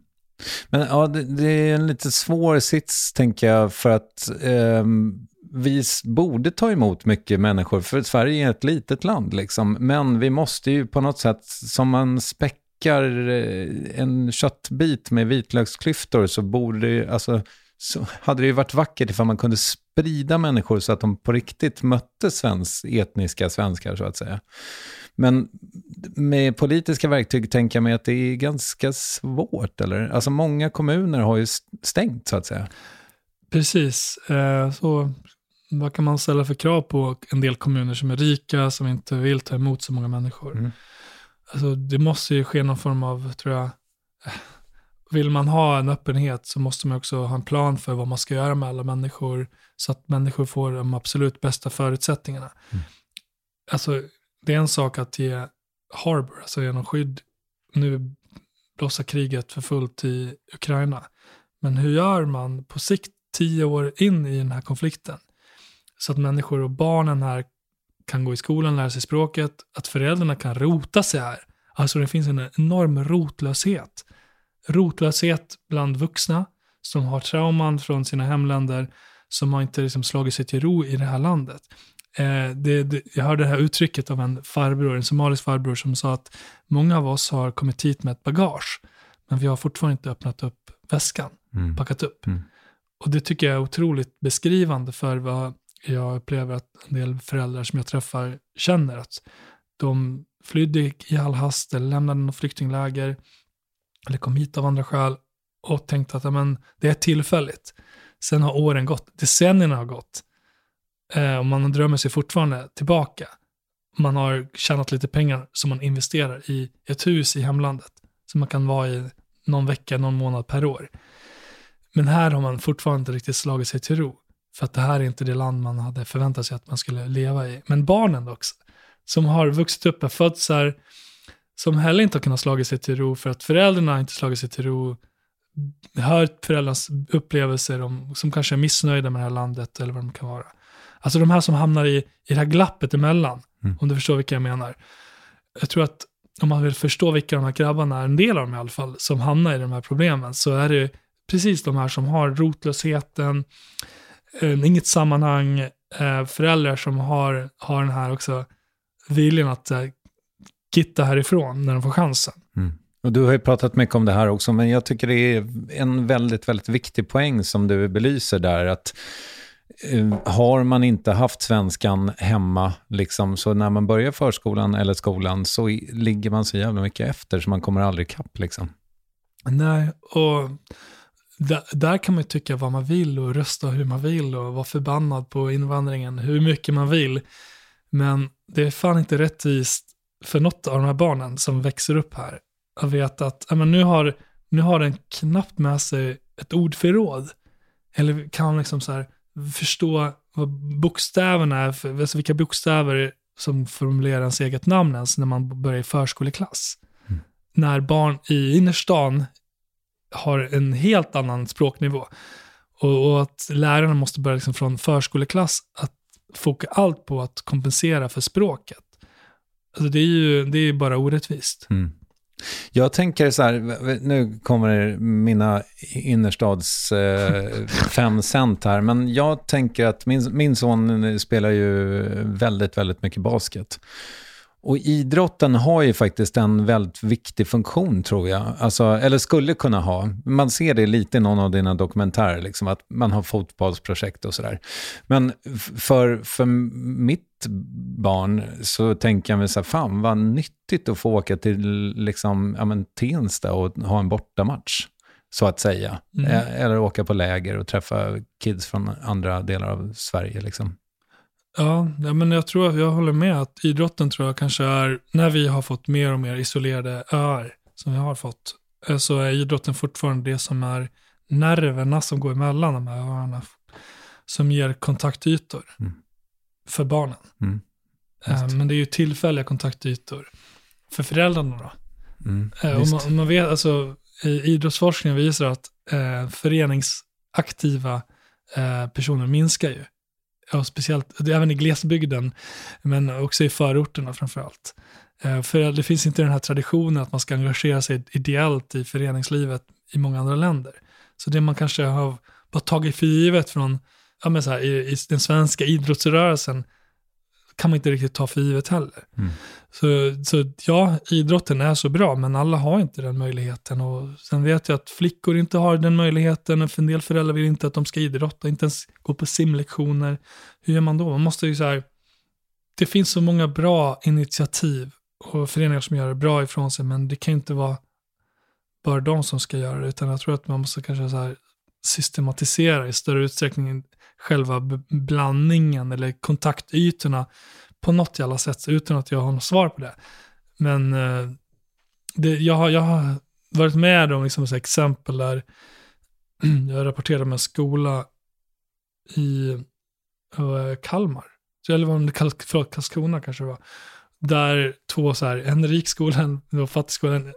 Men ja, det, det är en lite svår sits, tänker jag, för att ehm, vi borde ta emot mycket människor, för Sverige är ett litet land, liksom. men vi måste ju på något sätt, som man späckar eh, en köttbit med vitlöksklyftor, så borde det, alltså, så hade det ju varit vackert ifall man kunde sprida människor så att de på riktigt mötte svensk, etniska svenskar, så att säga. Men med politiska verktyg tänker jag mig att det är ganska svårt, eller? Alltså många kommuner har ju stängt, så att säga. Precis. Eh, så vad kan man ställa för krav på en del kommuner som är rika, som inte vill ta emot så många människor? Mm. Alltså, det måste ju ske någon form av, tror jag, eh, vill man ha en öppenhet så måste man också ha en plan för vad man ska göra med alla människor, så att människor får de absolut bästa förutsättningarna. Mm. Alltså, det är en sak att ge harbor, alltså genom skydd. Nu blossar kriget för fullt i Ukraina. Men hur gör man på sikt, tio år in i den här konflikten, så att människor och barnen här kan gå i skolan, lära sig språket, att föräldrarna kan rota sig här. Alltså det finns en enorm rotlöshet. Rotlöshet bland vuxna som har trauman från sina hemländer, som har inte liksom slagit sig till ro i det här landet. Eh, det, det, jag hörde det här uttrycket av en farbror, en somalisk farbror som sa att många av oss har kommit hit med ett bagage, men vi har fortfarande inte öppnat upp väskan, Mm. packat upp. Mm. Och det tycker jag är otroligt beskrivande för vad jag upplever att en del föräldrar som jag träffar känner. Att de flydde i all hast eller lämnade något flyktingläger eller kom hit av andra skäl och tänkte att amen, det är tillfälligt. Sen har åren gått, decennierna har gått eh, och man drömmer sig fortfarande tillbaka. Man har tjänat lite pengar som man investerar i ett hus i hemlandet som man kan vara i någon vecka, någon månad per år. Men här har man fortfarande inte riktigt slagit sig till ro. För att det här är inte det land man hade förväntat sig att man skulle leva i. Men barnen också, som har vuxit upp, är fötts här, som heller inte har kunnat slagit sig till ro för att föräldrarna inte slagit sig till ro, hört föräldrarnas upplevelser, om, som kanske är missnöjda med det här landet eller vad de kan vara. Alltså de här som hamnar i, i det här glappet emellan, Mm. om du förstår vilka jag menar. Jag tror att om man vill förstå vilka de här grabbarna är, en del av dem i alla fall, som hamnar i de här problemen, så är det precis de här som har rotlösheten, inget sammanhang, eh, föräldrar som har, har den här också viljan att eh, gitta härifrån när de får chansen. Och du har ju pratat mycket om det här också, men jag tycker det är en väldigt, väldigt viktig poäng som du belyser där, att eh, har man inte haft svenskan hemma, liksom, så när man börjar förskolan eller skolan så ligger man så jävla mycket efter så man kommer aldrig ikapp. Liksom. Nej, och där, där kan man ju tycka vad man vill och rösta hur man vill och vara förbannad på invandringen hur mycket man vill. Men det är fan inte rättvist för något av de här barnen som växer upp här att veta att men nu har Nu har den knappt med sig ett ordförråd. Eller kan liksom så här förstå vad bokstäverna är, för, alltså vilka bokstäver som formulerar ens eget namn ens när man börjar i förskoleklass. Mm. När barn i innerstan har en helt annan språknivå. Och, och att lärarna måste börja liksom från förskoleklass att foka allt på att kompensera för språket. Alltså det är ju det är bara orättvist. Mm. Jag tänker så här, nu kommer mina innerstads eh, fem cent här, men jag tänker att min, min son spelar ju väldigt, väldigt mycket basket. Och idrotten har ju faktiskt en väldigt viktig funktion tror jag. Alltså, eller skulle kunna ha. Man ser det lite i någon av dina dokumentärer, liksom, att man har fotbollsprojekt och sådär. Men för, för mitt barn så tänker jag mig så här, fan vad nyttigt att få åka till liksom, ja, men, Tensta och ha en bortamatch så att säga. Mm. Eller åka på läger och träffa kids från andra delar av Sverige. Liksom. Ja, men jag tror att jag håller med att idrotten tror jag kanske är, när vi har fått mer och mer isolerade öar som vi har fått, eh, så är idrotten fortfarande det som är nerverna som går emellan de här öarna. Som ger kontaktytor mm. för barnen. Mm. Eh, men det är ju tillfälliga kontaktytor för föräldrarna då. Mm, eh, och man, man, vet, alltså, idrottsforskningen visar att eh, föreningsaktiva eh, personer minskar ju ja, speciellt, även i glesbygden, men också i förorterna framför allt. Eh, för det finns inte den här traditionen att man ska engagera sig ideellt i föreningslivet i många andra länder. Så det man kanske har bara tagit för givet från, ja men så här, i, i den svenska idrottsrörelsen, kan man inte riktigt ta för givet heller. Mm. Så, så ja, idrotten är så bra, men alla har inte den möjligheten. Och sen vet jag att flickor inte har den möjligheten. För en del föräldrar vill inte att de ska idrotta, inte ens gå på simlektioner. Hur gör man då? Man måste ju så här, det finns så många bra initiativ och föreningar som gör det bra ifrån sig, men det kan inte vara bara de som ska göra det, utan jag tror att man måste kanske så här systematisera i större utsträckning själva blandningen eller kontaktytorna på något jävla sätt utan att jag har något svar på det. Men eh, det, jag, har, jag har varit med om liksom exempel där <clears throat> jag rapporterade med en skola i eh, Kalmar. Eller var det förlåt, Karlskrona kanske det var. Där två så här, en rik skola, en fattig skola, en,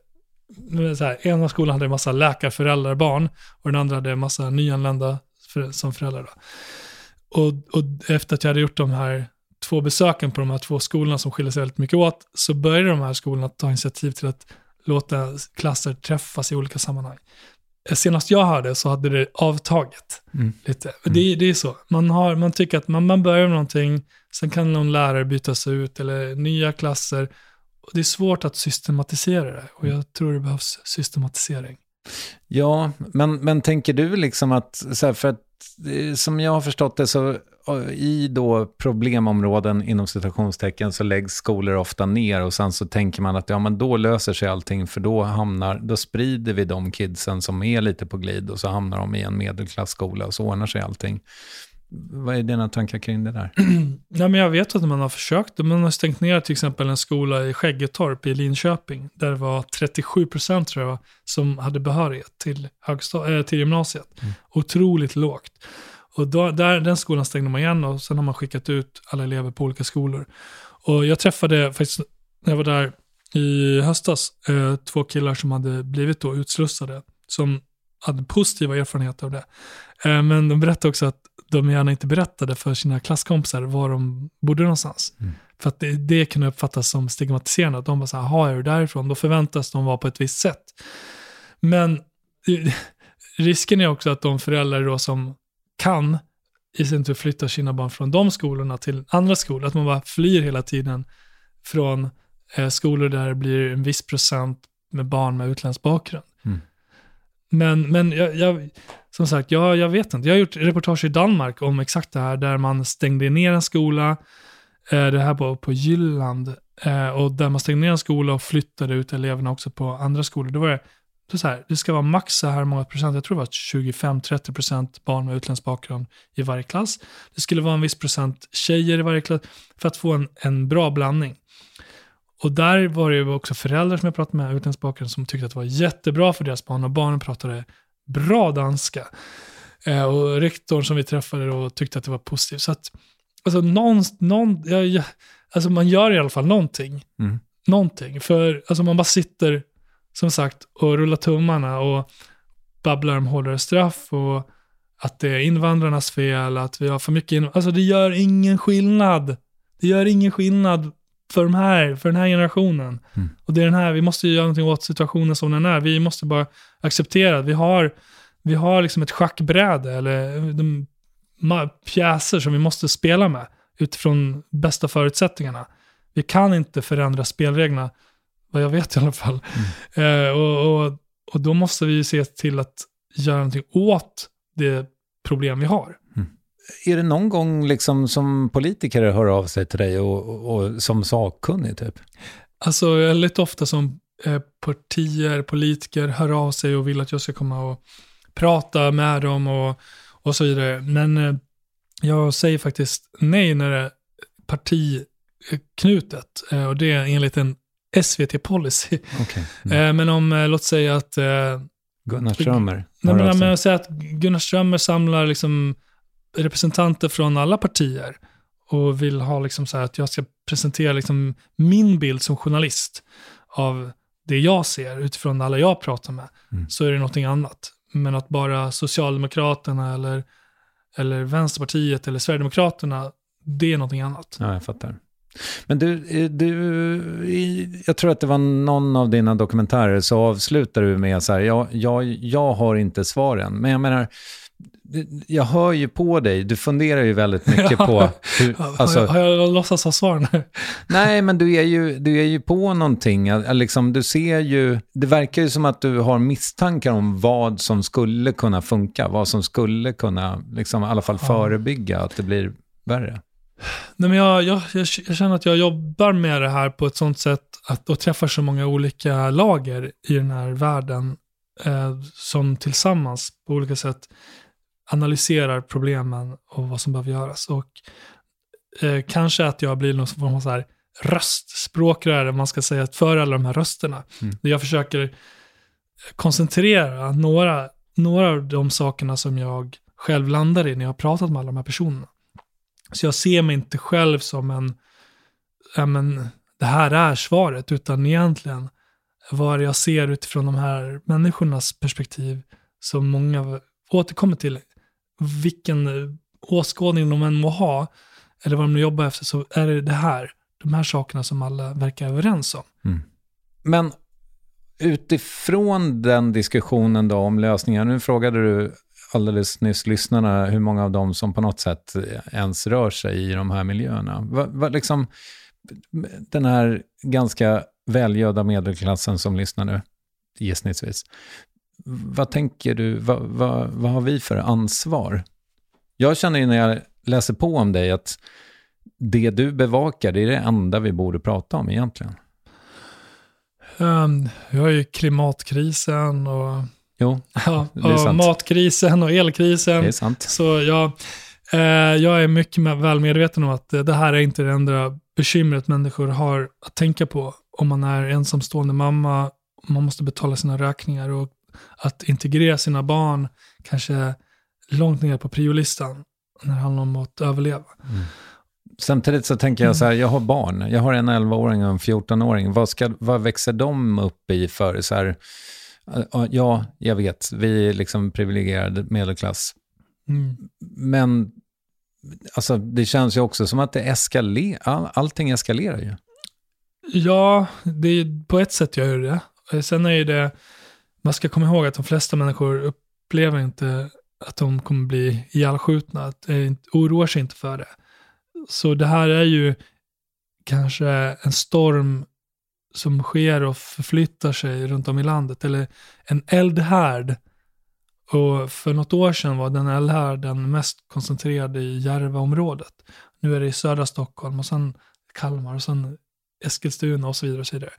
så här, ena skolan hade en massa läkarföräldrar, barn och den andra hade en massa nyanlända för, som föräldrar. Då. Och, och efter att jag hade gjort de här två besöken på de här två skolorna som skiljer sig väldigt mycket åt, så började de här skolorna ta initiativ till att låta klasser träffas i olika sammanhang. Senast jag hörde så hade det avtagit mm. lite. Mm. Det, det, är så. Man, har, man tycker att man, man börjar med någonting, sen kan någon lärare bytas ut eller nya klasser. Det är svårt att systematisera det och jag tror det behövs systematisering. Ja, men, men tänker du liksom att, så här, för att som jag har förstått det så i då problemområden inom citationstecken så läggs skolor ofta ner och sen så tänker man att ja men då löser sig allting för då hamnar, då sprider vi de kidsen som är lite på glid och så hamnar de i en medelklassskola och så ordnar sig allting. Vad är dina tankar kring det där? <clears throat> ja, men jag vet att man har försökt. Man har stängt ner till exempel en skola i Skäggetorp i Linköping. Där det var 37 procent tror jag som hade behörighet till, äh, till gymnasiet. Mm. Otroligt lågt. Och då, där, den skolan stängde man igen och sen har man skickat ut alla elever på olika skolor. Och jag träffade faktiskt, när jag var där i höstas, eh, två killar som hade blivit då utslussade. Som hade positiva erfarenheter av det. Eh, men de berättade också att de gärna inte berättade för sina klasskompisar var de bodde någonstans. Mm. För att det, det kunde uppfattas som stigmatiserande. Att de bara så här, är du därifrån? Då förväntas de vara på ett visst sätt. Men <laughs> risken är också att de föräldrar då som kan i sin tur flytta sina barn från de skolorna till andra skolor. Att man bara flyr hela tiden från eh, skolor där det blir en viss procent med barn med utländsk bakgrund. Men, men jag, jag, som sagt, jag, jag vet inte. Jag har gjort reportage i Danmark om exakt det här, där man stängde ner en skola, eh, det här på, på Jylland, eh, och där man stängde ner en skola och flyttade ut eleverna också på andra skolor. Då var det, det, så här, det ska vara max så här många procent, jag tror det var 25-30 procent barn med utländsk bakgrund i varje klass. Det skulle vara en viss procent tjejer i varje klass för att få en, en bra blandning. Och där var det ju också föräldrar som jag pratade med, utländsk bakgrund, som tyckte att det var jättebra för deras barn och barnen pratade bra danska. Eh, och rektorn som vi träffade då tyckte att det var positivt. Så att, alltså, någon, någon, ja, alltså man gör i alla fall någonting. Mm. Någonting. För alltså man bara sitter, som sagt, och rullar tummarna och babblar om hårdare straff och att det är invandrarnas fel, att vi har för mycket invandrare. Alltså det gör ingen skillnad. Det gör ingen skillnad för, de här, för den här generationen. Mm. Och det är den här, vi måste göra någonting åt situationen som den är. Vi måste bara acceptera att vi har, vi har liksom ett schackbräde eller de pjäser som vi måste spela med utifrån bästa förutsättningarna. Vi kan inte förändra spelreglerna, vad jag vet i alla fall. Eh, och, och, och då måste vi se till att göra någonting åt det problem vi har. Är det någon gång liksom som politiker hör av sig till dig och, och, och som sakkunnig typ? Alltså väldigt ofta som eh, partier, politiker hör av sig och vill att jag ska komma och prata med dem och, och så vidare. Men eh, jag säger faktiskt nej när det är partiknutet. Eh, och det är enligt en SVT-policy. Okej. <laughs> Eh, men om, eh, låt säga att eh, Gunnar Strömmer Nej, men, men jag säger att Gunnar Strömmer samlar liksom representanter från alla partier och vill ha liksom så här att jag ska presentera liksom min bild som journalist av det jag ser utifrån alla jag pratar med, Mm. så är det någonting annat. Men att bara Socialdemokraterna eller, eller Vänsterpartiet eller Sverigedemokraterna, det är någonting annat. Ja, jag fattar. Men du, eh, du, jag tror att det var någon av dina dokumentärer så avslutar du med så här, jag, jag, jag har inte svaren. Men jag menar, jag hör ju på dig, du funderar ju väldigt mycket på hur, Har, alltså, jag, har jag låtsats ha svar nu? Nej, men du är ju, du är ju på någonting. Liksom, du ser ju, det verkar ju som att du har misstankar om vad som skulle kunna funka, vad som skulle kunna, liksom, i alla fall Ja. förebygga att det blir värre. Nej, men jag, jag, jag, jag känner att jag jobbar med det här på ett sånt sätt att och träffar så många olika lager i den här världen eh, som tillsammans på olika sätt analyserar problemen och vad som behöver göras. Och eh, kanske att jag blir någon form av så här röstspråkrör, man ska säga, för alla de här rösterna. Mm. Jag försöker koncentrera några, några av de sakerna som jag själv landar i när jag har pratat med alla de här personerna. Så jag ser mig inte själv som en, ja men, det här är svaret, utan egentligen vad jag ser utifrån de här människornas perspektiv som många återkommer till. Vilken åskådning de än må ha, eller vad de nu jobbar efter, så är det det här, de här sakerna som alla verkar överens om. Men utifrån den diskussionen då om lösningar, nu frågade du alldeles nyss lyssnarna hur många av dem som på något sätt ens rör sig i de här miljöerna. Vad, vad liksom, den här ganska välgödda medelklassen som lyssnar nu, gissningsvis. Vad tänker du, vad, vad, vad har vi för ansvar? Jag känner ju när jag läser på om dig att det du bevakar, det är det enda vi borde prata om egentligen. Um, vi har ju klimatkrisen och, Jo, <laughs> ja, och matkrisen och elkrisen. Så jag, eh, jag är mycket väl medveten om att det här är inte det enda bekymret människor har att tänka på om man är ensamstående mamma, man måste betala sina räkningar och att integrera sina barn kanske långt ner på priolistan när det handlar om att överleva. Samtidigt så tänker jag så här, jag har barn. Jag har en 11-åring och en 14-åring. Vad, ska, vad växer de upp i för så här, ja, ja, jag vet, vi är liksom privilegierad medelklass. Mm. Men alltså, det känns ju också som att det eskalerar, all, allting eskalerar ju. Ja, det är, på ett sätt gör det det. Sen är ju det, man ska komma ihåg att de flesta människor upplever inte att de kommer bli ihjälskjutna, att eh, oroar sig inte för det. Så det här är ju kanske en storm som sker och förflyttar sig runt om i landet, eller en eldhärd. Och för något år sedan var den eldhärden mest koncentrerad i Järvaområdet. Nu är det i södra Stockholm och sen Kalmar och sen Eskilstuna och så vidare. Och så vidare.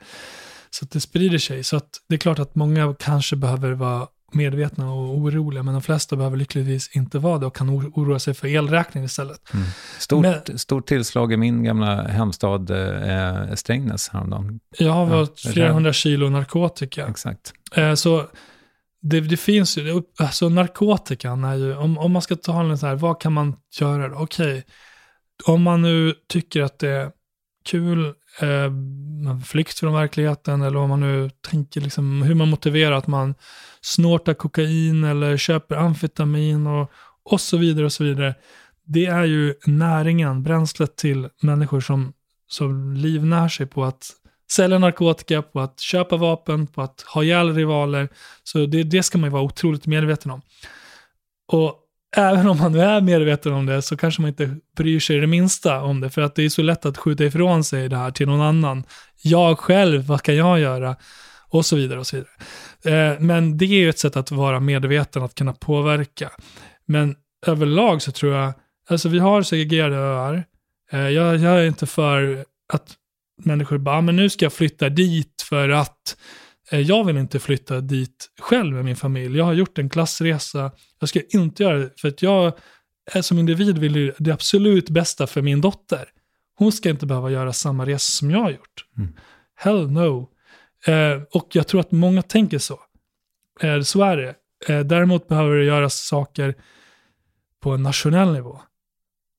Så att det sprider sig. Så att det är klart att många kanske behöver vara medvetna och oroliga, men de flesta behöver lyckligtvis inte vara det och kan oroa sig för elräkningen istället. Mm. Stort, men, stort tillslag i min gamla hemstad eh, Strängnäs häromdagen. Jag har varit ja, flera hundra kilo narkotika. Exakt. Eh, så det, det, finns ju, alltså narkotikan är ju, om, om man ska ta en så här, vad kan man göra då? Okej, om man nu tycker att det är kul, eh, flykt från verkligheten, eller om man nu tänker liksom, hur man motiverar att man snortar kokain eller köper amfetamin och, och så vidare och så vidare. Det är ju näringen, bränslet till människor som, som livnär sig på att sälja narkotika, på att köpa vapen, på att ha ihjäl rivaler. Så det, det ska man ju vara otroligt medveten om. Och även om man nu är medveten om det så kanske man inte bryr sig det minsta om det. För att det är så lätt att skjuta ifrån sig det här till någon annan. Jag själv, vad kan jag göra? Och så vidare och så vidare. Eh, men det är ju ett sätt att vara medveten, att kunna påverka. Men överlag så tror jag, alltså vi har segregerade öar. Eh, jag, jag är inte för att människor bara, ah, men nu ska jag flytta dit för att jag vill inte flytta dit själv med min familj. Jag har gjort en klassresa. Jag ska inte göra det för att jag som individ vill det absolut bästa för min dotter. Hon ska inte behöva göra samma resa som jag har gjort. Mm. Hell no. Eh, och jag tror att många tänker så. Eh, så är det. Eh, däremot behöver det göras saker på en nationell nivå.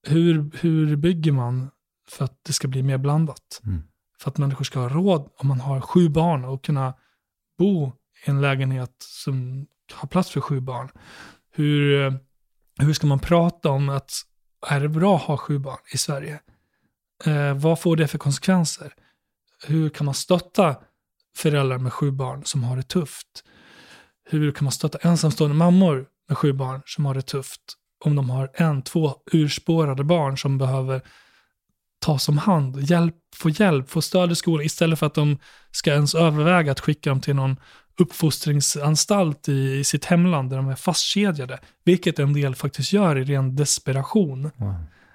Hur, hur bygger man för att det ska bli mer blandat? Mm. För att människor ska ha råd, om man har sju barn, och kunna bo i en lägenhet som har plats för sju barn. Hur, eh, hur ska man prata om att är det bra att ha sju barn i Sverige? Eh, vad får det för konsekvenser? Hur kan man stötta föräldrar med sju barn som har det tufft? Hur kan man stötta ensamstående mammor med sju barn som har det tufft? Om de har en, två urspårade barn som behöver tas om hand, hjälp, få hjälp, få stöd i skolan istället för att de ska ens överväga att skicka dem till någon uppfostringsanstalt i, i sitt hemland där de är fastkedjade. Vilket en del faktiskt gör i ren desperation.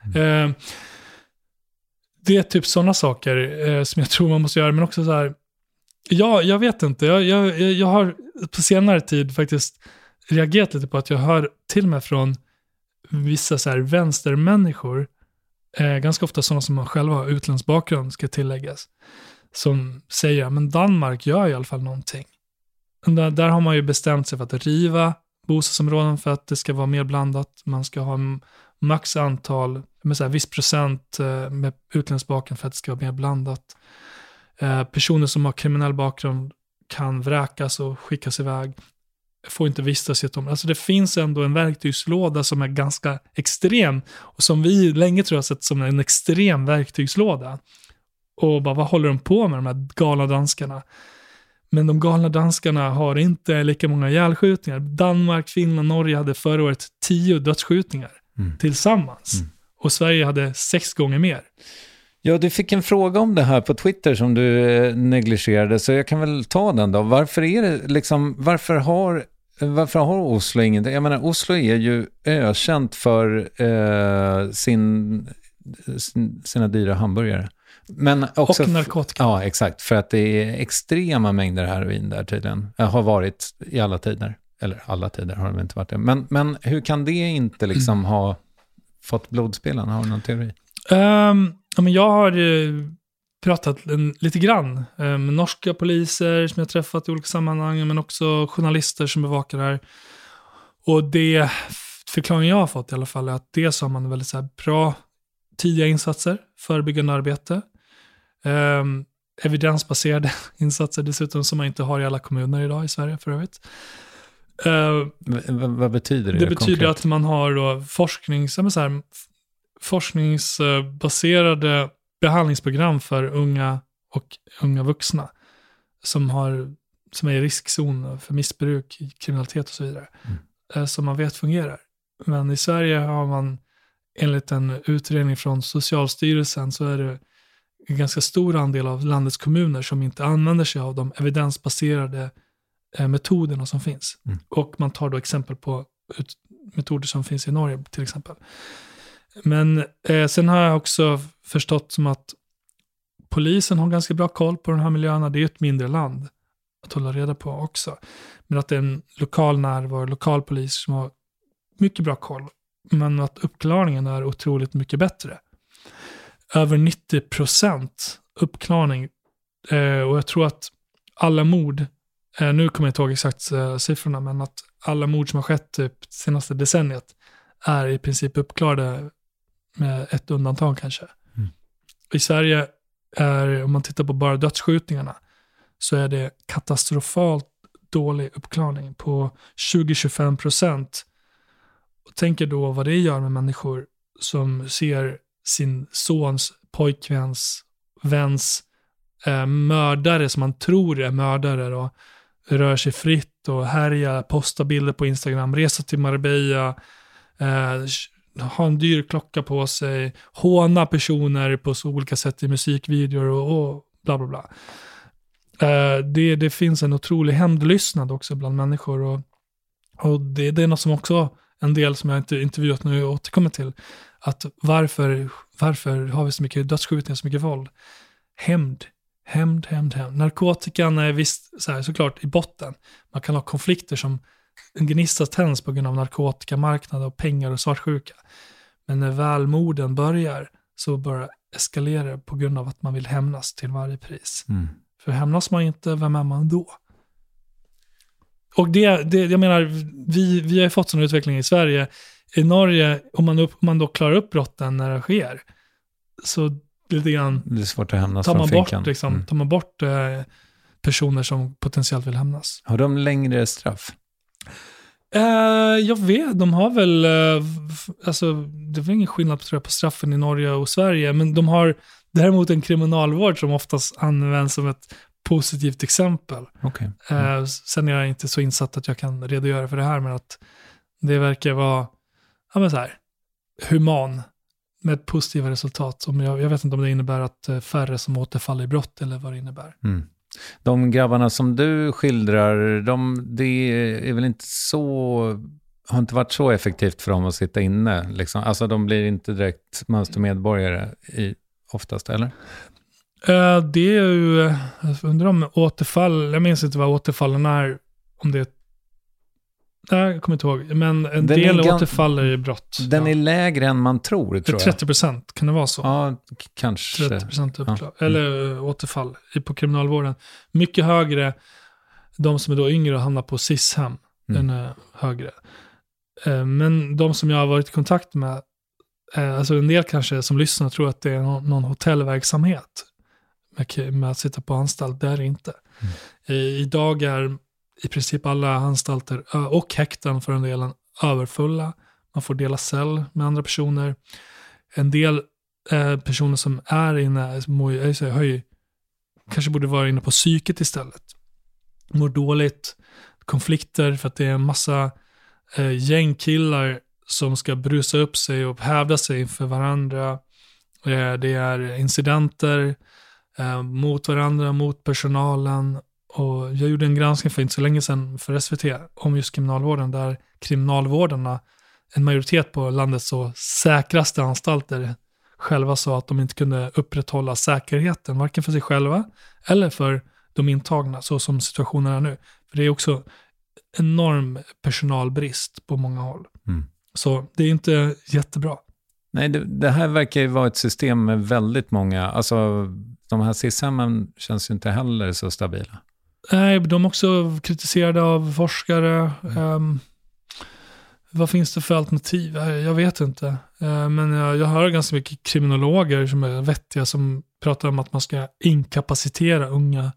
Mm. Eh, det är typ sådana saker eh, som jag tror man måste göra, men också så här, Ja, jag vet inte. Jag, jag, jag har på senare tid faktiskt reagerat lite på att jag hör till och med från vissa så här vänstermänniskor, eh, ganska ofta sådana som själva har utländsk bakgrund, ska tilläggas, som säger men Danmark gör i alla fall någonting. Där, där har man ju bestämt sig för att riva bostadsområden för att det ska vara mer blandat. Man ska ha max antal, med så här, viss procent eh, med utländsk bakgrund för att det ska vara mer blandat. Eh, personer som har kriminell bakgrund kan vräkas och skickas iväg. Får inte vistas i ett område. Alltså det finns ändå en verktygslåda som är ganska extrem och som vi länge tror jag sett som en extrem verktygslåda. Och bara, vad håller de på med, de här galna danskarna? Men de galna danskarna har inte lika många ihjälskjutningar. Danmark, Finland, Norge hade förra året tio dödsskjutningar mm. tillsammans. Mm. Och Sverige hade sex gånger mer. Ja, du fick en fråga om det här på Twitter som du eh, negligerade, så jag kan väl ta den då. Varför är det liksom, varför har, varför har Oslo ingenting? Jag menar, Oslo är ju ökänt för eh, sin, sina dyra hamburgare. Men också och narkotika. Ja, exakt. För att det är extrema mängder heroin där tydligen. Det har varit i alla tider. Eller alla tider har det inte varit det. Men, men hur kan det inte liksom mm. ha fått blodspelen? Har du någon teori? Um, Ja, men jag har eh, pratat en, lite grann eh, med norska poliser som jag träffat i olika sammanhang, men också journalister som bevakar det här. Och det förklaringen jag har fått i alla fall är att dels har man väldigt så bra tidiga insatser, förebyggande arbete. Eh, evidensbaserade <laughs> insatser dessutom som man inte har i alla kommuner idag i Sverige för övrigt. Uh, vad betyder det? Det betyder konkret? att man har då forsknings, så här, forskningsbaserade behandlingsprogram för unga och unga vuxna som, har, som är i riskzon för missbruk, kriminalitet och så vidare. Mm. Eh, som man vet fungerar. Men i Sverige har man enligt en utredning från Socialstyrelsen så är det en ganska stor andel av landets kommuner som inte använder sig av de evidensbaserade eh, metoderna som finns. Mm. Och man tar då exempel på metoder som finns i Norge till exempel. Men eh, sen har jag också förstått som att polisen har ganska bra koll på de här miljöerna. Det är ett mindre land. att hålla reda på också. Men att det är en lokal närvaro, lokal polis som har mycket bra koll. Men att uppklaringen är otroligt mycket bättre. Över 90 procent uppklarning. Eh, och jag tror att alla mord, eh, nu kommer jag inte ihåg exakt eh, siffrorna, men att alla mord som har skett typ senaste decenniet är i princip uppklarade med ett undantag kanske. Mm. I Sverige är, om man tittar på bara dödsskjutningarna, så är det katastrofalt dålig uppklarning på 20-25 procent. Tänker då vad det gör med människor som ser sin sons, pojkväns, väns eh, mördare som man tror är mördare och rör sig fritt och härjar, postar bilder på Instagram, reser till Marbella, eh, ha en dyr klocka på sig, håna personer på så olika sätt i musikvideor och, och bla bla bla. Uh, det, det finns en otrolig hämndlystnad också bland människor och, och det, det är något som också en del som jag inte intervjuat nu återkommer till. Att varför, varför har vi så mycket dödsskjutningar, så mycket våld? Hämnd, hämnd, hämnd, hämnd. Narkotikan är visst så här, såklart i botten. Man kan ha konflikter som en gnista tänds på grund av narkotikamarknad och pengar och svartsjuka. Men när väl morden börjar så börjar eskalera på grund av att man vill hämnas till varje pris. Mm. För hämnas man inte, vem är man då? Och det, det jag menar, vi, vi har ju fått sån utveckling i Sverige. I Norge, om man, upp, om man då klarar upp brotten när det sker, så lite grann Det är svårt att hämnas tar från man bort, finkan. liksom, Mm. tar man bort eh, personer som potentiellt vill hämnas. Har de längre straff? Eh, jag vet, de har väl, eh, alltså det är väl ingen skillnad tror jag, på straffen i Norge och Sverige, men de har däremot en kriminalvård som oftast används som ett positivt exempel. Okej. Eh, sen är jag inte så insatt att jag kan redogöra för det här, men att det verkar vara, ja men så här, human med positiva resultat. Jag, jag vet inte om det innebär att färre som återfaller i brott eller vad det innebär. Mm. De grabbarna som du skildrar, de, det är väl inte så, har inte varit så effektivt för dem att sitta inne. Liksom. Alltså de blir inte direkt mönstermedborgare i, oftast, eller? Eh, det är ju, jag undrar om återfall, jag minns inte vad återfallen är, om det är, nej jag kommer inte ihåg, men en Den del gan- återfaller i brott. Den ja. är lägre än man tror, tror jag. 30 procent, kan det vara så? Ja, kanske. 30 procent Ja. Mm. eller eh, återfall på kriminalvården. Mycket högre, de som är då yngre och hamnar på SIS-hem, Mm. den är högre. Eh, Men de som jag har varit i kontakt med, eh, alltså en del kanske som lyssnar tror att det är någon, hotellverksamhet med, att sitta på anstalt, det är det inte. Mm. I- Idag är i princip alla anstalter och häkten för den delen överfulla. Man får dela cell med andra personer. En del eh, personer som är inne eh, mår, jag säga, har ju, kanske borde vara inne på psyket istället. Mår dåligt, konflikter för att det är en massa eh, gängkillar som ska brusa upp sig och hävda sig inför varandra. Eh, det är incidenter eh, mot varandra, mot personalen. Och jag gjorde en granskning för inte så länge sedan för SVT om just kriminalvården, där kriminalvårdarna, en majoritet på landets så säkraste anstalter, själva sa att de inte kunde upprätthålla säkerheten, varken för sig själva eller för de intagna, så som situationen är nu. För det är också enorm personalbrist på många håll. Mm. Så det är inte jättebra. Nej, det, det här verkar ju vara ett system med väldigt många, alltså de här SIS-hemmen känns ju inte heller så stabila. Nej, de är också kritiserade av forskare. Mm. Ehm, vad finns det för alternativ? Eh, Jag vet inte. Eh, men jag, jag hör ganska mycket kriminologer som är vettiga som pratar om att man ska inkapacitera unga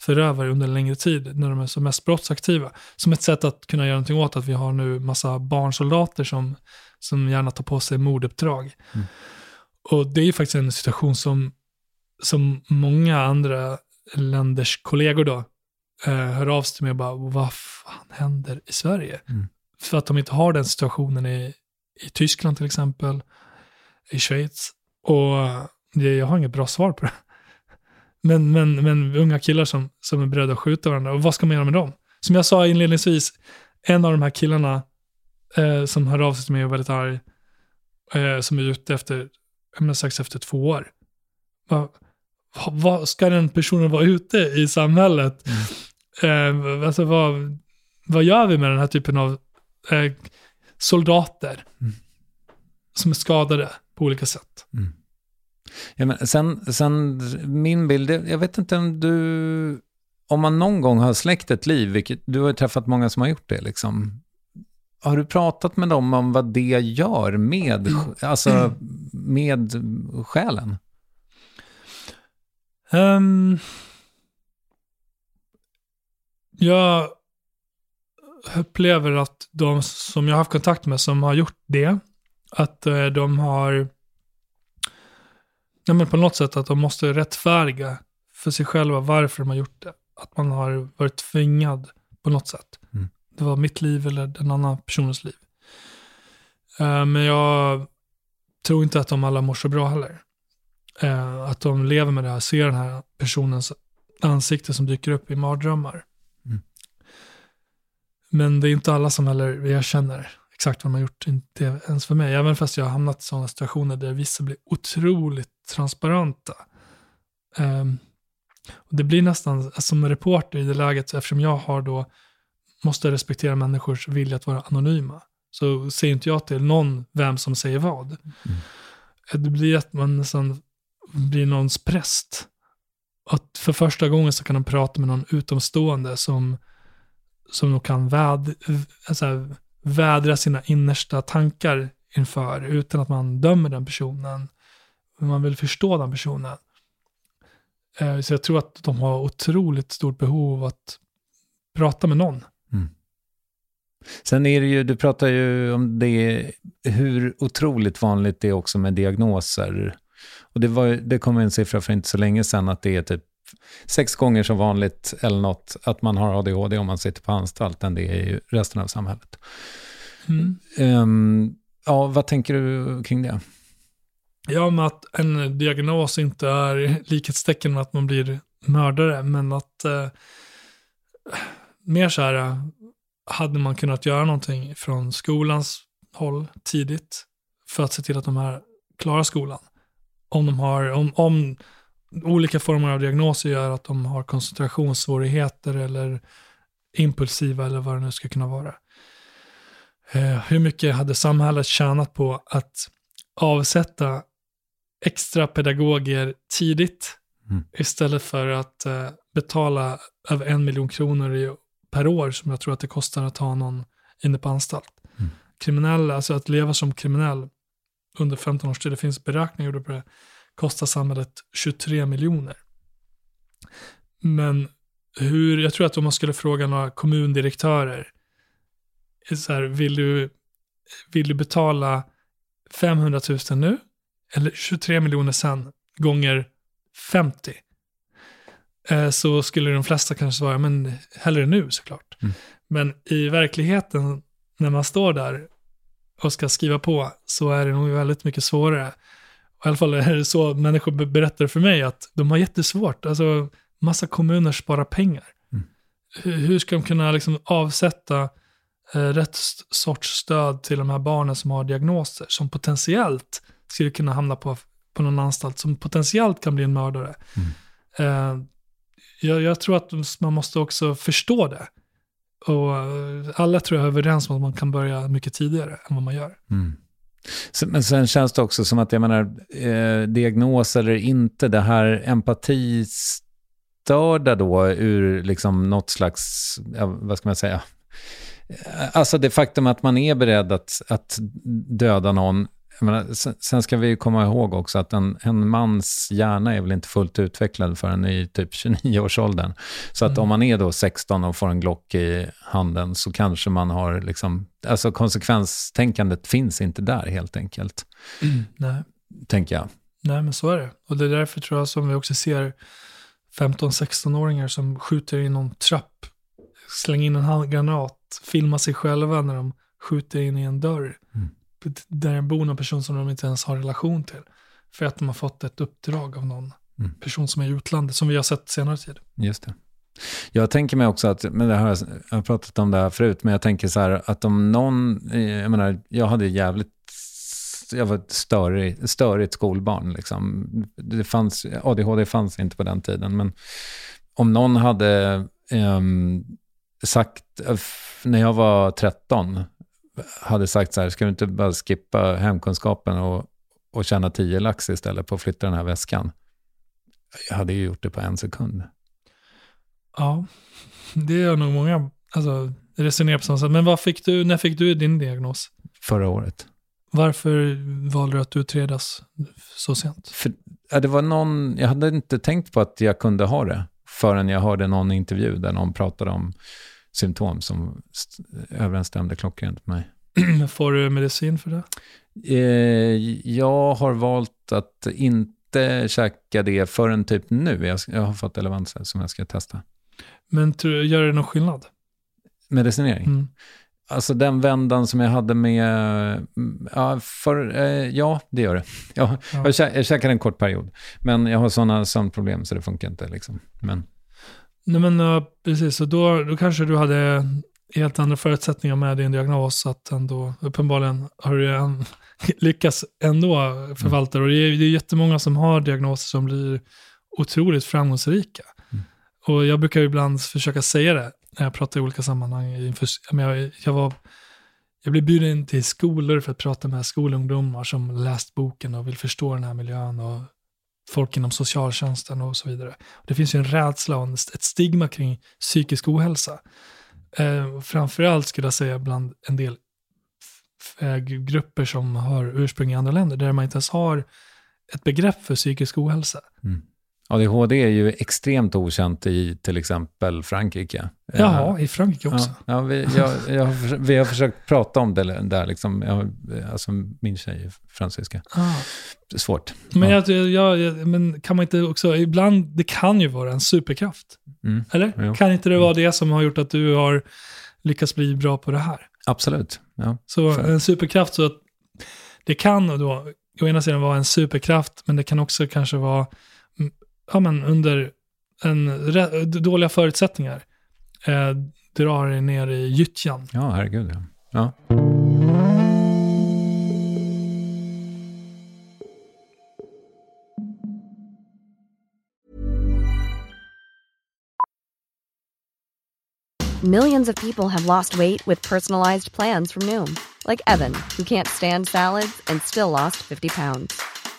förövare under en längre tid när de är som mest brottsaktiva. Som ett sätt att kunna göra någonting åt att vi har nu massa barnsoldater som, som gärna tar på sig morduppdrag. Mm. Och det är ju faktiskt en situation som, som många andra länders kollegor då eh, hör av sig till mig och bara, vad fan händer i Sverige? Mm. För att de inte har den situationen i, i Tyskland till exempel, i Schweiz. Och eh, det, jag har inget bra svar på det. <laughs> Men, men, men unga killar som, som är beredda att skjuta varandra, och vad ska man göra med dem? Som jag sa inledningsvis, en av de här killarna eh, som hör av sig till mig och är väldigt arg, eh, som är ute efter, menar strax efter två år. Vad, vad ska den personen vara ute i samhället? Eh, alltså vad, vad gör vi med den här typen av eh, soldater Mm. som är skadade på olika sätt? Ja, men sen, sen min bild, jag vet inte om du, om man någon gång har släckt ett liv, vilket du har ju träffat många som har gjort det, liksom. Har du pratat med dem om vad det gör med, alltså, med själen? Ehm, jag upplever att de som jag har haft kontakt med som har gjort det, att eh, de har, ja men på något sätt att de måste rättfärdiga för sig själva varför de har gjort det. Att man har varit tvingad på något sätt. Mm. Det var mitt liv eller en annan personens liv. Eh, men jag tror inte att de alla mår så bra heller. Eh, att de lever med det här, ser den här personens ansikte som dyker upp i mardrömmar. Mm. Men det är inte alla som heller erkänner exakt vad de har gjort, inte ens för mig. Även fast jag har hamnat i sådana situationer där vissa blir otroligt transparenta. Ehm, och det blir nästan som reporter i det läget, eftersom jag har då, måste respektera människors vilja att vara anonyma. Så säger inte jag till någon vem som säger vad. Det blir att man nästan blir någons präst. Att för första gången så kan de prata med någon utomstående som, som de kan väd, alltså, vädra sina innersta tankar inför utan att man dömer den personen. Men man vill förstå den personen. Eh, Så jag tror att de har otroligt stort behov av att prata med någon. Mm. Sen är det ju, du pratar ju om det, hur otroligt vanligt det är också med diagnoser. Och det, var, det kom en siffra för inte så länge sedan att det är typ sex gånger så vanligt eller något att man har ADHD om man sitter på anstalt än det är i resten av samhället. Mm. Ehm, ja, vad tänker du kring det? Ja, men att en diagnos inte är likhetstecken med att man blir mördare, men att eh, mer så här, eh, hade man kunnat göra någonting från skolans håll tidigt för att se till att de här klarar skolan. Om de har, om, om olika former av diagnoser gör att de har koncentrationssvårigheter eller impulsiva eller vad det nu ska kunna vara. Eh, hur mycket hade samhället tjänat på att avsätta extra pedagoger tidigt Mm. istället för att eh, betala över en miljon kronor i, per år som jag tror att det kostar att ha någon inne på anstalt. Mm. Kriminella, alltså att leva som kriminell under 15 års tid, det finns beräkningar gjorda på det, kostar samhället 23 miljoner. Men hur, jag tror att om man skulle fråga några kommundirektörer, så här, vill, du, vill du betala 500 000 nu eller 23 miljoner sen gånger 50? Eh, så skulle de flesta kanske svara, men hellre nu såklart. Mm. Men i verkligheten, när man står där och ska skriva på, så är det nog väldigt mycket svårare. I alla fall är det så människor be- berättar för mig, att de har jättesvårt. Alltså, massa kommuner sparar pengar. Mm. Hur, ska de kunna liksom avsätta eh, rätt sorts stöd till de här barnen som har diagnoser, som potentiellt skulle kunna hamna på, på någon anstalt, som potentiellt kan bli en mördare. Eh, jag, jag tror att man måste också förstå det. Och eh, alla tror jag är överens om att man kan börja mycket tidigare än vad man gör. Mm. Men sen känns det också som att, jag menar, eh, diagnos eller inte, det här empatistörda då ur liksom något slags, ja, vad ska man säga, eh, Alltså det faktum att man är beredd att, att döda någon. Menar, sen, sen ska vi ju komma ihåg också att en, en mans hjärna är väl inte fullt utvecklad förrän i typ <laughs> 29-årsåldern. Så att Mm. om man är då 16 och får en Glock i handen så kanske man har liksom, alltså konsekvenstänkandet finns inte där helt enkelt, Nej. tänker jag. Nej, men så är det. Och det är därför tror jag som vi också ser 15-16-åringar som skjuter i någon trapp, slänger in en handgranat, filmar sig själva när de skjuter in i en dörr. Mm. Där det bor någon person som de inte ens har relation till. För att de har fått ett uppdrag av någon Mm. person som är i utlandet, som vi har sett senare tid. Just det. Jag tänker mig också att, men det här, jag har pratat om det här förut, men jag tänker så här att om någon, jag menar, jag hade jävligt, jag var ett störig, störigt skolbarn liksom. Det fanns, ADHD fanns inte på den tiden, men om någon hade ehm, sagt, när jag var 13, hade sagt så här, ska du inte bara skippa hemkunskapen och, och tjäna 10 lax istället på att flytta den här väskan? Jag hade ju gjort det på en sekund. Ja, det är nog många, alltså resonerar på samma sätt. Men vad fick du, när fick du din diagnos? Förra året. Varför valde du att utredas så sent? För, ja, det var någon, jag hade inte tänkt på att jag kunde ha det förrän jag hörde någon intervju där någon pratade om symptom som överensstämde klockrent med mig. <clears throat> Får du medicin för det? Eh, jag har valt att inte käka det förrän typ nu. Jag, jag har fått Elevanza som jag ska testa. Men tror, gör det någon skillnad? Medicinering? Mm. Alltså den vändan som jag hade med, ja, för, eh, ja det gör det. Ja, ja. Jag, kä jag käkade en kort period. Men jag har sådana sömnproblem så det funkar inte. Liksom. Men... Nej men uh, precis, så då, då kanske du hade helt andra förutsättningar med din diagnos. Att ändå, uppenbarligen har du en, <laughs> lyckats ändå förvalta mm. Och det är, det är jättemånga som har diagnoser som blir otroligt framgångsrika. Mm. Och jag brukar ibland försöka säga det när jag pratar i olika sammanhang. Jag, jag, var, jag blev bjuden till skolor för att prata med skolungdomar som läst boken och vill förstå den här miljön och folk inom socialtjänsten och så vidare. Det finns ju en rädsla och ett stigma kring psykisk ohälsa. Eh, framförallt skulle jag säga bland en del eh, grupper som har ursprung i andra länder, där man inte ens har ett begrepp för psykisk ohälsa. Mm. ADHD är ju extremt okänt i till exempel Frankrike. Jaha, i Frankrike också? Ja, ja vi, jag, jag, vi har försökt prata om det där, liksom. Jag, alltså min tjej är fransyska. Ah. Svårt. Men, ja. jag, jag, men kan man inte också, ibland, det kan ju vara en superkraft. Mm. Eller? Jo. Kan inte det vara det som har gjort att du har lyckats bli bra på det här? Absolut. Ja. Så För. en superkraft, så att det kan då å ena sidan vara en superkraft, men det kan också kanske vara ja, men under en, dåliga förutsättningar eh, drar ner i gyttjan. Ja, herregud. Ja. ja. Millions of people have lost weight with personalized plans from Noom. Like Evan, who can't stand salads and still lost 50 pounds.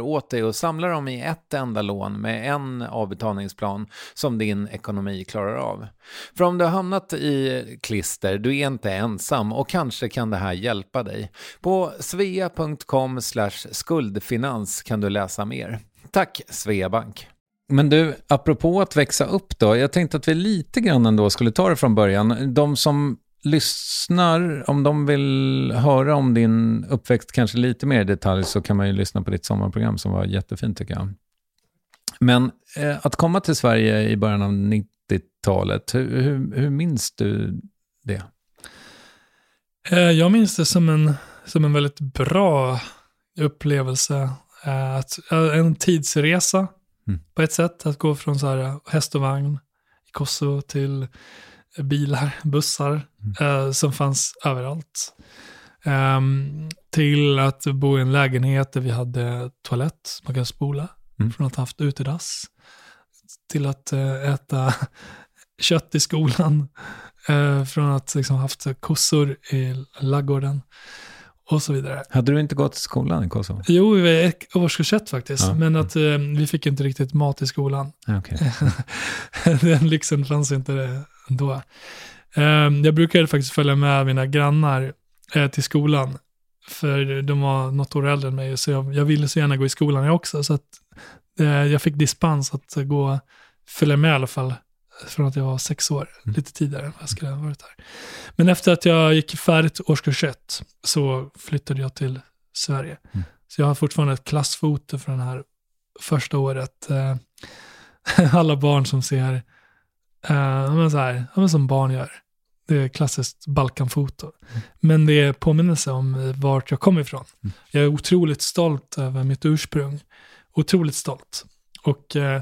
åt dig och samla dem i ett enda lån med en avbetalningsplan som din ekonomi klarar av. För om du har hamnat i klister, du är inte ensam och kanske kan det här hjälpa dig. På svea.com skuldfinans kan du läsa mer. Tack Sveabank! Men du, apropå att växa upp då, jag tänkte att vi lite grann ändå skulle ta det från början. De som lyssnar, om de vill höra om din uppväxt kanske lite mer i detalj så kan man ju lyssna på ditt sommarprogram som var jättefint tycker jag. Men eh, att komma till Sverige i början av 90-talet, hur, hur, hur minns du det? Eh, jag minns det som en, som en väldigt bra upplevelse. Eh, att, en tidsresa mm. på ett sätt. Att gå från så här häst och vagn i Kosovo till bilar, bussar mm. eh, som fanns överallt. Um, till att bo i en lägenhet där vi hade toalett, man kan spola, mm. från att ha haft utedass. Till att uh, äta <laughs> kött i skolan, uh, från att liksom haft kossor i laggården och så vidare. Hade du inte gått till skolan i Kosovo? Jo, i årskurs ett faktiskt. Ja. Men att uh, vi fick inte riktigt mat i skolan. Okay. <laughs> Den lyxen fanns inte då. Ehm, jag brukade faktiskt följa med mina grannar eh, till skolan. För de var något år äldre än mig, så jag, jag ville så gärna gå i skolan jag också. Så att, eh, jag fick dispens att gå, följa med i alla fall, från att jag var sex år, mm. lite tidigare än jag skulle ha varit här. Men efter att jag gick färdigt årskurs ett så flyttade jag till Sverige. Mm. Så jag har fortfarande ett klassfoto från det här första året. Eh, <laughs> alla barn som ser Uh, men så här, men som barn gör. Det är klassiskt Balkanfoto. Mm. Men det är påminnelse om eh, vart jag kommer ifrån. Mm. Jag är otroligt stolt över mitt ursprung. Otroligt stolt. Och uh,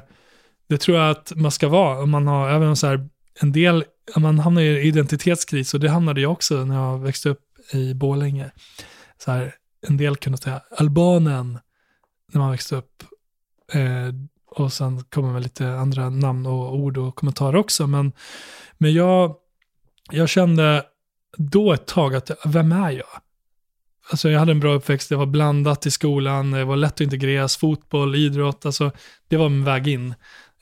det tror jag att man ska vara. Om man har även så här, en del, man hamnar i identitetskris, och det hamnade jag också när jag växte upp i Borlänge. Så här, en del kunde säga albanen när man växte upp. Eh, och sen kommer väl lite andra namn och ord och kommentarer också. Men, men jag, jag kände då ett tag att, vem är jag? Alltså jag hade en bra uppväxt, det var blandat i skolan, det var lätt att integreras, fotboll, idrott, alltså det var min väg in.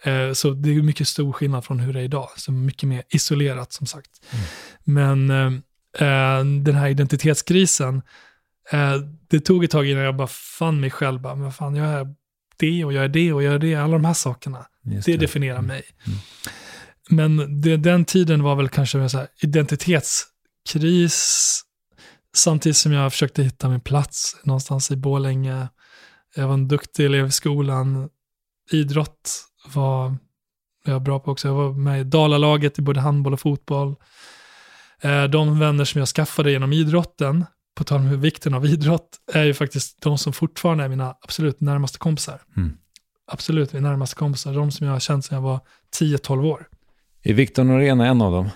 Eh, så det är mycket stor skillnad från hur det är idag, så mycket mer isolerat som sagt. Mm. Men eh, eh den här identitetskrisen, det tog ett tag innan jag bara fann mig själv, bara, men fan jag är det och jag är det och jag är det, alla de här sakerna. Det, det, definierar mm. mig. Mm. Men det, den tiden var väl kanske en identitetskris, samtidigt som jag försökte hitta min plats någonstans i Bålänge. Jag var en duktig elev i skolan. Idrott var jag bra på också. Jag var med i Dalalaget i både handboll och fotboll. Eh, de vänner som jag skaffade genom idrotten på tal om vikten av idrott, är ju faktiskt de som fortfarande är mina absolut närmaste kompisar. Mm. Absolut mina närmaste kompisar, de som jag har känt sedan jag var 10-12 år. Är Viktor Norén en av dem?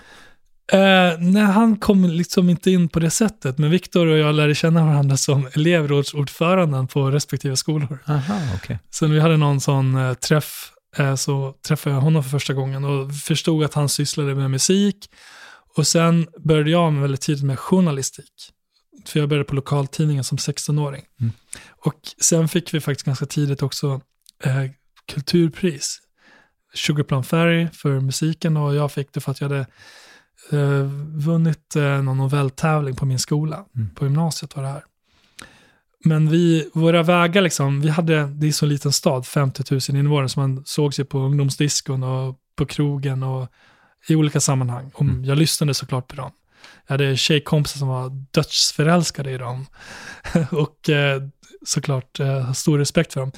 Eh, nej, han kom liksom inte in på det sättet, men Viktor och jag lärde känna varandra som elevrådsordföranden på respektive skolor. Aha, okay. Så vi hade någon sån eh, träff så träffade jag honom för första gången och förstod att han sysslade med musik. Och sen började jag väldigt tidigt med journalistik. För jag började på lokaltidningen som 16-åring. Mm. Och sen fick vi faktiskt ganska tidigt också eh, kulturpris. Sugarplum Fairy för musiken och jag fick det för att jag hade eh, vunnit eh, någon novelltävling på min skola. Mm. På gymnasiet var det här. Men vi, våra vägar liksom, vi hade, det är så liten stad, 50 000 invånare, så man såg sig på ungdomsdiskon och på krogen och i olika sammanhang. Och mm. Jag lyssnade såklart på dem. Jag hade tjejkompisar som var dödsförälskade i dem. <laughs> och eh, såklart eh, stor respekt för dem.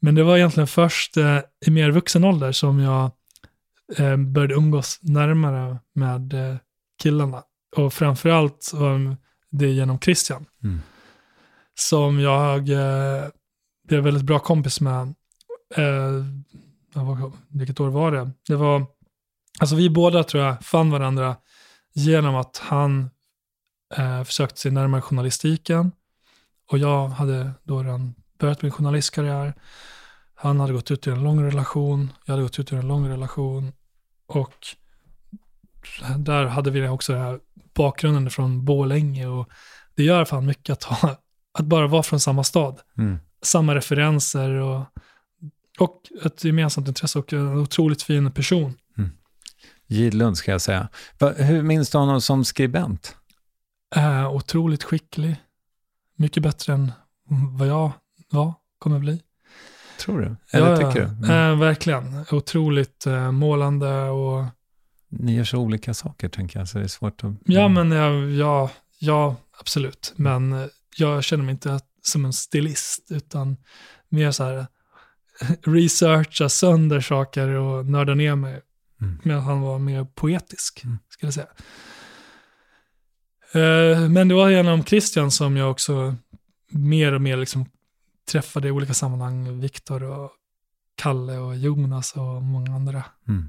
Men det var egentligen först eh, i mer vuxen ålder som jag eh, började umgås närmare med eh, killarna. Och framförallt var det genom Christian. Mm. Som jag eh, blev väldigt bra kompis med, eh, vilket år var det? Det var, alltså vi båda tror jag fann varandra genom att han eh, försökte sig närmare journalistiken och jag hade då redan börjat min journalistkarriär. Han hade gått ut i en lång relation, jag hade gått ut i en lång relation och där hade vi också den här bakgrunden från Bålänge och det gör fan mycket att, ha, att bara vara från samma stad. Mm. Samma referenser och, och ett gemensamt intresse och en otroligt fin person. Mm. Gidlund ska jag säga. Hur minns du honom som skribent? Äh, otroligt skicklig. Mycket bättre än vad jag var, kommer bli. Tror du? Eller ja, tycker du? Mm. Äh, verkligen. Otroligt äh, målande och... Ni gör så olika saker, tänker jag, så det är svårt att... Ja, men ja, ja, ja absolut. Men eh, jag känner mig inte som en stilist, utan mer så här <laughs> researcha sönder saker och nörda ner mig. Mm. Medan han var mer poetisk, Mm. skulle jag säga. Eh, Men det var genom Christian som jag också mer och mer liksom träffade i olika sammanhang Viktor och Kalle och Jonas och många andra. Mm.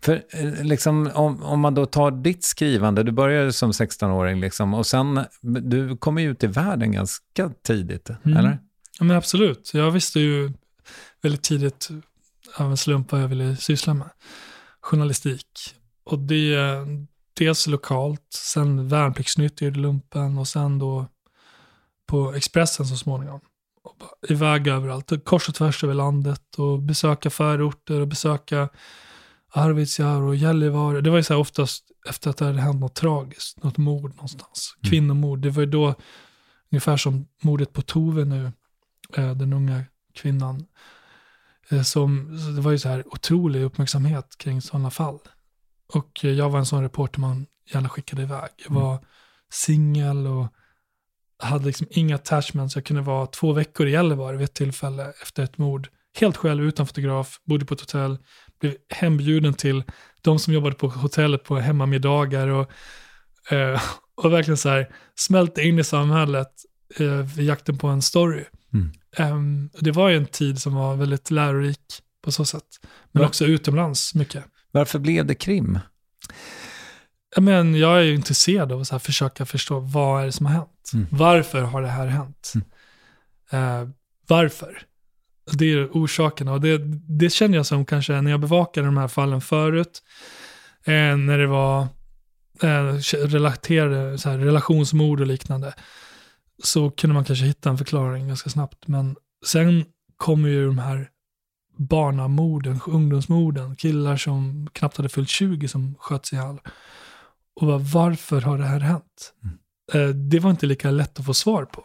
För eh, liksom, om, om man då tar ditt skrivande, du började som 16-åring liksom, och sen, du kom ju ut i världen ganska tidigt, Mm. eller? Ja, men absolut. Jag visste ju väldigt tidigt av en slump vad jag ville syssla med. Journalistik. Och det är dels lokalt, sen värnpliktsnytt i lumpen och sen då på Expressen så småningom. Och bara iväg överallt, kors och tvärs över landet och besöka förorter och besöka Arvidsjaur och Gällivare. Det var ju så här oftast efter att det hade hänt något tragiskt, något mord någonstans. Mm. Kvinnomord. Det var ju då, ungefär som mordet på Tove nu, eh, den unga kvinnan. Eh, som, det var ju så här otrolig uppmärksamhet kring sådana fall. Och eh, jag var en sån reporter man gärna skickade iväg. Jag var singel och hade liksom inga attachments. Jag kunde vara två veckor i Gällivare vid ett tillfälle efter ett mord. Helt själv, utan fotograf, bodde på ett hotell, blev hembjuden till de som jobbade på hotellet på hemmamiddagar och, eh, <laughs> och verkligen så här smälte in i samhället eh, i jakten på en story. Mm. Ehm, det var ju en tid som var väldigt lärorik på så sätt. Men Va? också utomlands mycket. Varför blev det krim? Men jag är ju intresserad av att så försöka förstå vad är det som har hänt. Mm. Varför har det här hänt? Eh, varför? Det är orsakerna och det, det känner jag som kanske när jag bevakade de här fallen förut, eh, när det var eh, relaterade, så här, relationsmord och liknande, så kunde man kanske hitta en förklaring ganska snabbt. Men sen kommer ju de här barnamorden, ungdomsmorden, killar som knappt hade fyllt 20 som sköts ihjäl. Och bara, varför har det här hänt? Eh, det var inte lika lätt att få svar på.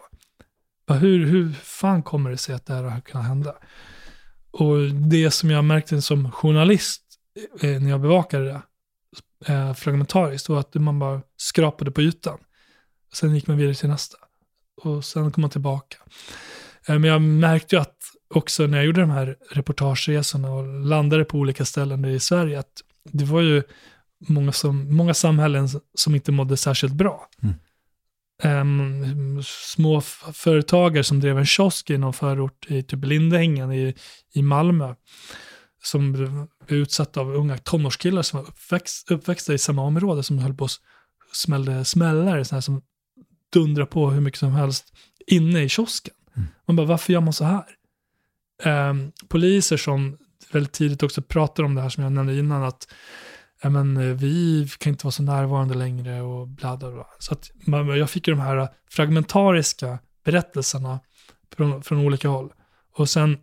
Bara, hur, hur fan kommer det sig att det här har kunnat hända? Och det som jag märkte som journalist eh, när jag bevakade det eh, fragmentariskt var att man bara skrapade på ytan. Sen gick man vidare till nästa. Och sen kom man tillbaka. Eh, men jag märkte ju att också när jag gjorde de här reportageresorna och landade på olika ställen i Sverige att det var ju många, som, många samhällen som inte mådde särskilt bra. Mm. Em, små företagare som drev en kiosk i någon förort i typ Lindängen i, i Malmö som blev utsatta av unga tonårskillar som var uppväxt, uppväxta i samma område som höll på att smällde smällare så här, som dundrar på hur mycket som helst inne i kiosken. Man bara, varför gör man så här? Em, poliser som väldigt tidigt också pratar om det här som jag nämnde innan, att ja, men, eh, vi kan inte vara så närvarande längre och bla bla bla. Så att man, jag fick ju de här fragmentariska berättelserna från, från olika håll. Och sen,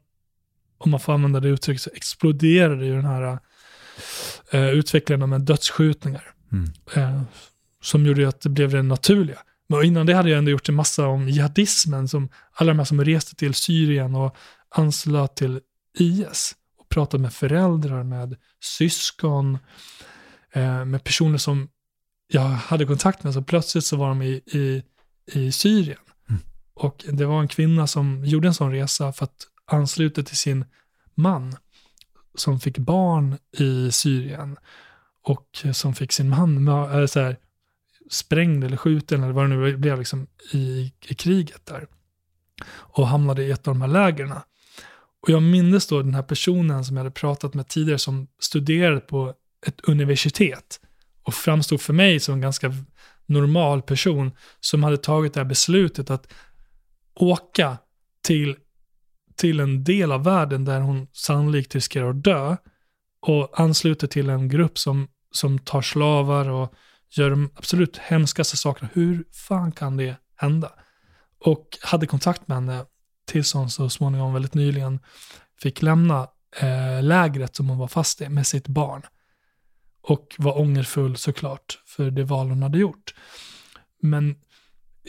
om man får använda det uttrycket, så exploderade ju den här eh, utvecklingen med dödsskjutningar. Mm. Eh, som gjorde att det blev det naturliga. Men innan det hade jag ändå gjort en massa om jihadismen, som alla de här som reste till Syrien och anslöt till IS. Och pratade med föräldrar, med syskon, eh, med personer som jag hade kontakt med. Så plötsligt så var de i, i, i Syrien. Och det var en kvinna som gjorde en sån resa för att ansluta till sin man som fick barn i Syrien och som fick sin man äh, så här, sprängd eller skjuten eller vad det nu blev liksom i, i kriget där. och hamnade i ett av de här lägren. Och jag minns då den här personen som jag hade pratat med tidigare som studerade på ett universitet och framstod för mig som en ganska normal person som hade tagit det här beslutet att åka till, till en del av världen där hon sannolikt riskerar att dö och ansluter till en grupp som, som tar slavar och gör de absolut hemskaste sakerna. Hur fan kan det hända? Och hade kontakt med henne tills hon så småningom väldigt nyligen fick lämna eh, lägret som hon var fast i med sitt barn. Och var ångerfull såklart för det val hon hade gjort. Men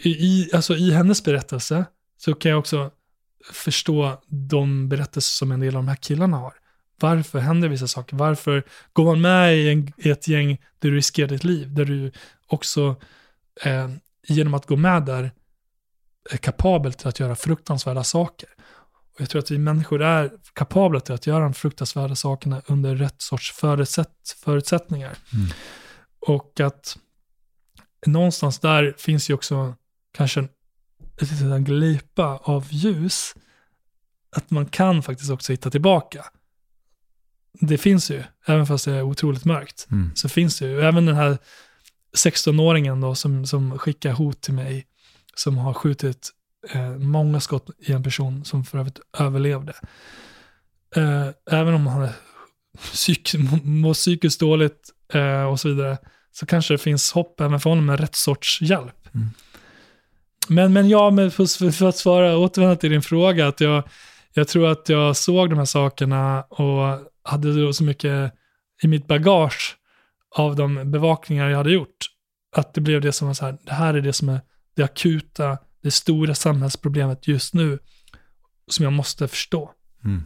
i, alltså i hennes berättelse så kan jag också förstå de berättelser som en del av de här killarna har. Varför händer vissa saker? Varför går man med i, en, i ett gäng där du riskerar ditt liv? Där du också eh, genom att gå med där är kapabel till att göra fruktansvärda saker. Jag tror att vi människor är kapabla till att göra de fruktansvärda sakerna under rätt sorts förutsätt, förutsättningar. Mm. Och att någonstans där finns ju också kanske en, en glipa av ljus. Att man kan faktiskt också hitta tillbaka. Det finns ju, även fast det är otroligt mörkt, mm. så finns det ju. Även den här 16-åringen då som, som skickar hot till mig, som har skjutit eh, många skott i en person som för övrigt överlevde. Eh, även om han psyk, <laughs> mår psykiskt dåligt eh, och så vidare, så kanske det finns hopp även för honom med rätt sorts hjälp. Mm. Men, men ja, men för, för att svara, återvända till din fråga, att jag, jag tror att jag såg de här sakerna och hade så mycket i mitt bagage av de bevakningar jag hade gjort, att det blev det som var så här, det här är det som är det akuta, det stora samhällsproblemet just nu, som jag måste förstå. Mm.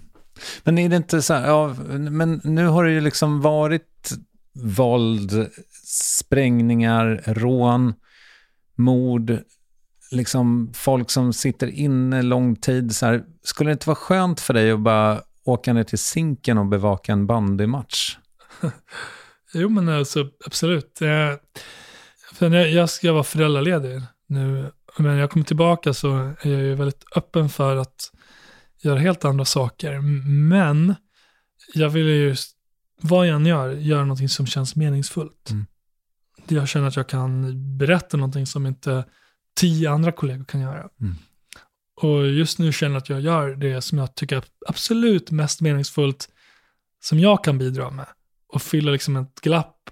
Men är det inte så här, ja, men nu har det ju liksom varit våld, sprängningar, rån, mord, liksom folk som sitter inne lång tid. Så här, skulle det inte vara skönt för dig att bara åka ner till Zinken och bevaka en bandymatch? <laughs> jo, men alltså, absolut. Jag, för jag ska vara föräldraledig nu. Men jag kommer tillbaka så är jag ju väldigt öppen för att göra helt andra saker. Men jag vill ju, vad jag än gör, göra någonting som känns meningsfullt. Mm. Jag känner att jag kan berätta någonting som inte tio andra kollegor kan göra. Mm. Och just nu känner jag att jag gör det som jag tycker är absolut mest meningsfullt som jag kan bidra med. Och fylla liksom ett glapp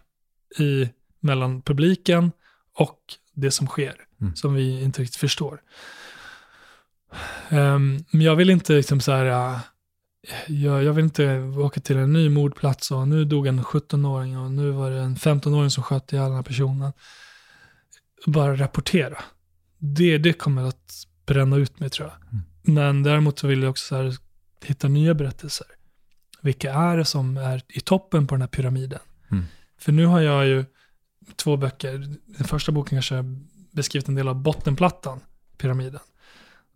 i, mellan publiken och det som sker, mm. som vi inte riktigt förstår. Um, men jag vill inte liksom så här, uh, jag, jag, vill inte åka till en ny mordplats och nu dog en 17-åring och nu var det en 15-åring som sköt ihjäl den här personen. Bara rapportera. Det, det kommer att bränna ut mig tror jag. Mm. Men däremot så vill jag också så här, hitta nya berättelser. Vilka är det som är i toppen på den här pyramiden? Mm. För nu har jag ju två böcker. Den första boken kanske beskrivit en del av bottenplattan, pyramiden.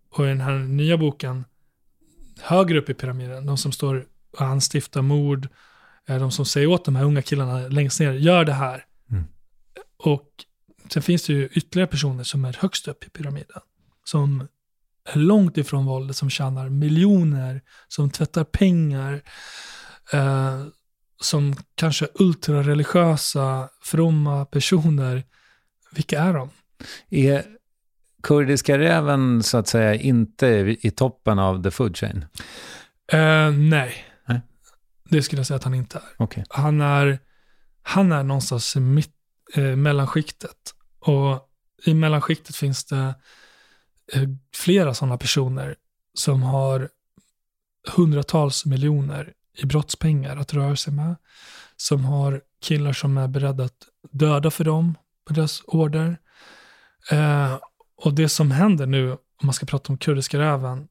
Och i den här nya boken, högre upp i pyramiden, de som står och anstiftar mord, de som säger åt de här unga killarna längst ner, gör det här. Mm. Och sen finns det ju ytterligare personer som är högst upp i pyramiden. Som är långt ifrån våldet, som tjänar miljoner, som tvättar pengar, eh, som kanske ultrareligiösa, fromma personer. Vilka är de? Är kurdiska räven så att säga inte i toppen av the food chain? Uh, nej. nej. Det skulle jag säga att han inte är. Okay. Han är. Han är någonstans mitt, eh, mellanskiktet. Och i mellanskiktet finns det eh, flera sådana personer som har hundratals miljoner i brottspengar att röra sig med. Som har killar som är beredda att döda för dem på deras order. Eh, och det som händer nu, om man ska prata om kurdiska räven,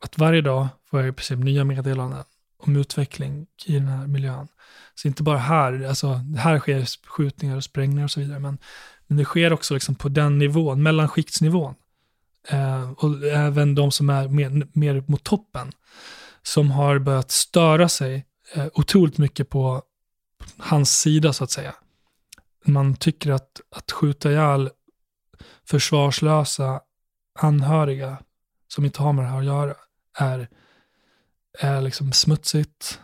att varje dag får jag i princip nya meddelanden om utveckling i den här miljön. Så inte bara här, alltså här sker skjutningar och sprängningar och så vidare, men, men det sker också liksom på den nivån, mellanskiktsnivån. Eh, och även de som är mer, mer mot toppen, som har börjat störa sig eh, otroligt mycket på hans sida så att säga. Man tycker att, att skjuta ihjäl försvarslösa anhöriga som inte har med det här att göra är, är liksom smutsigt.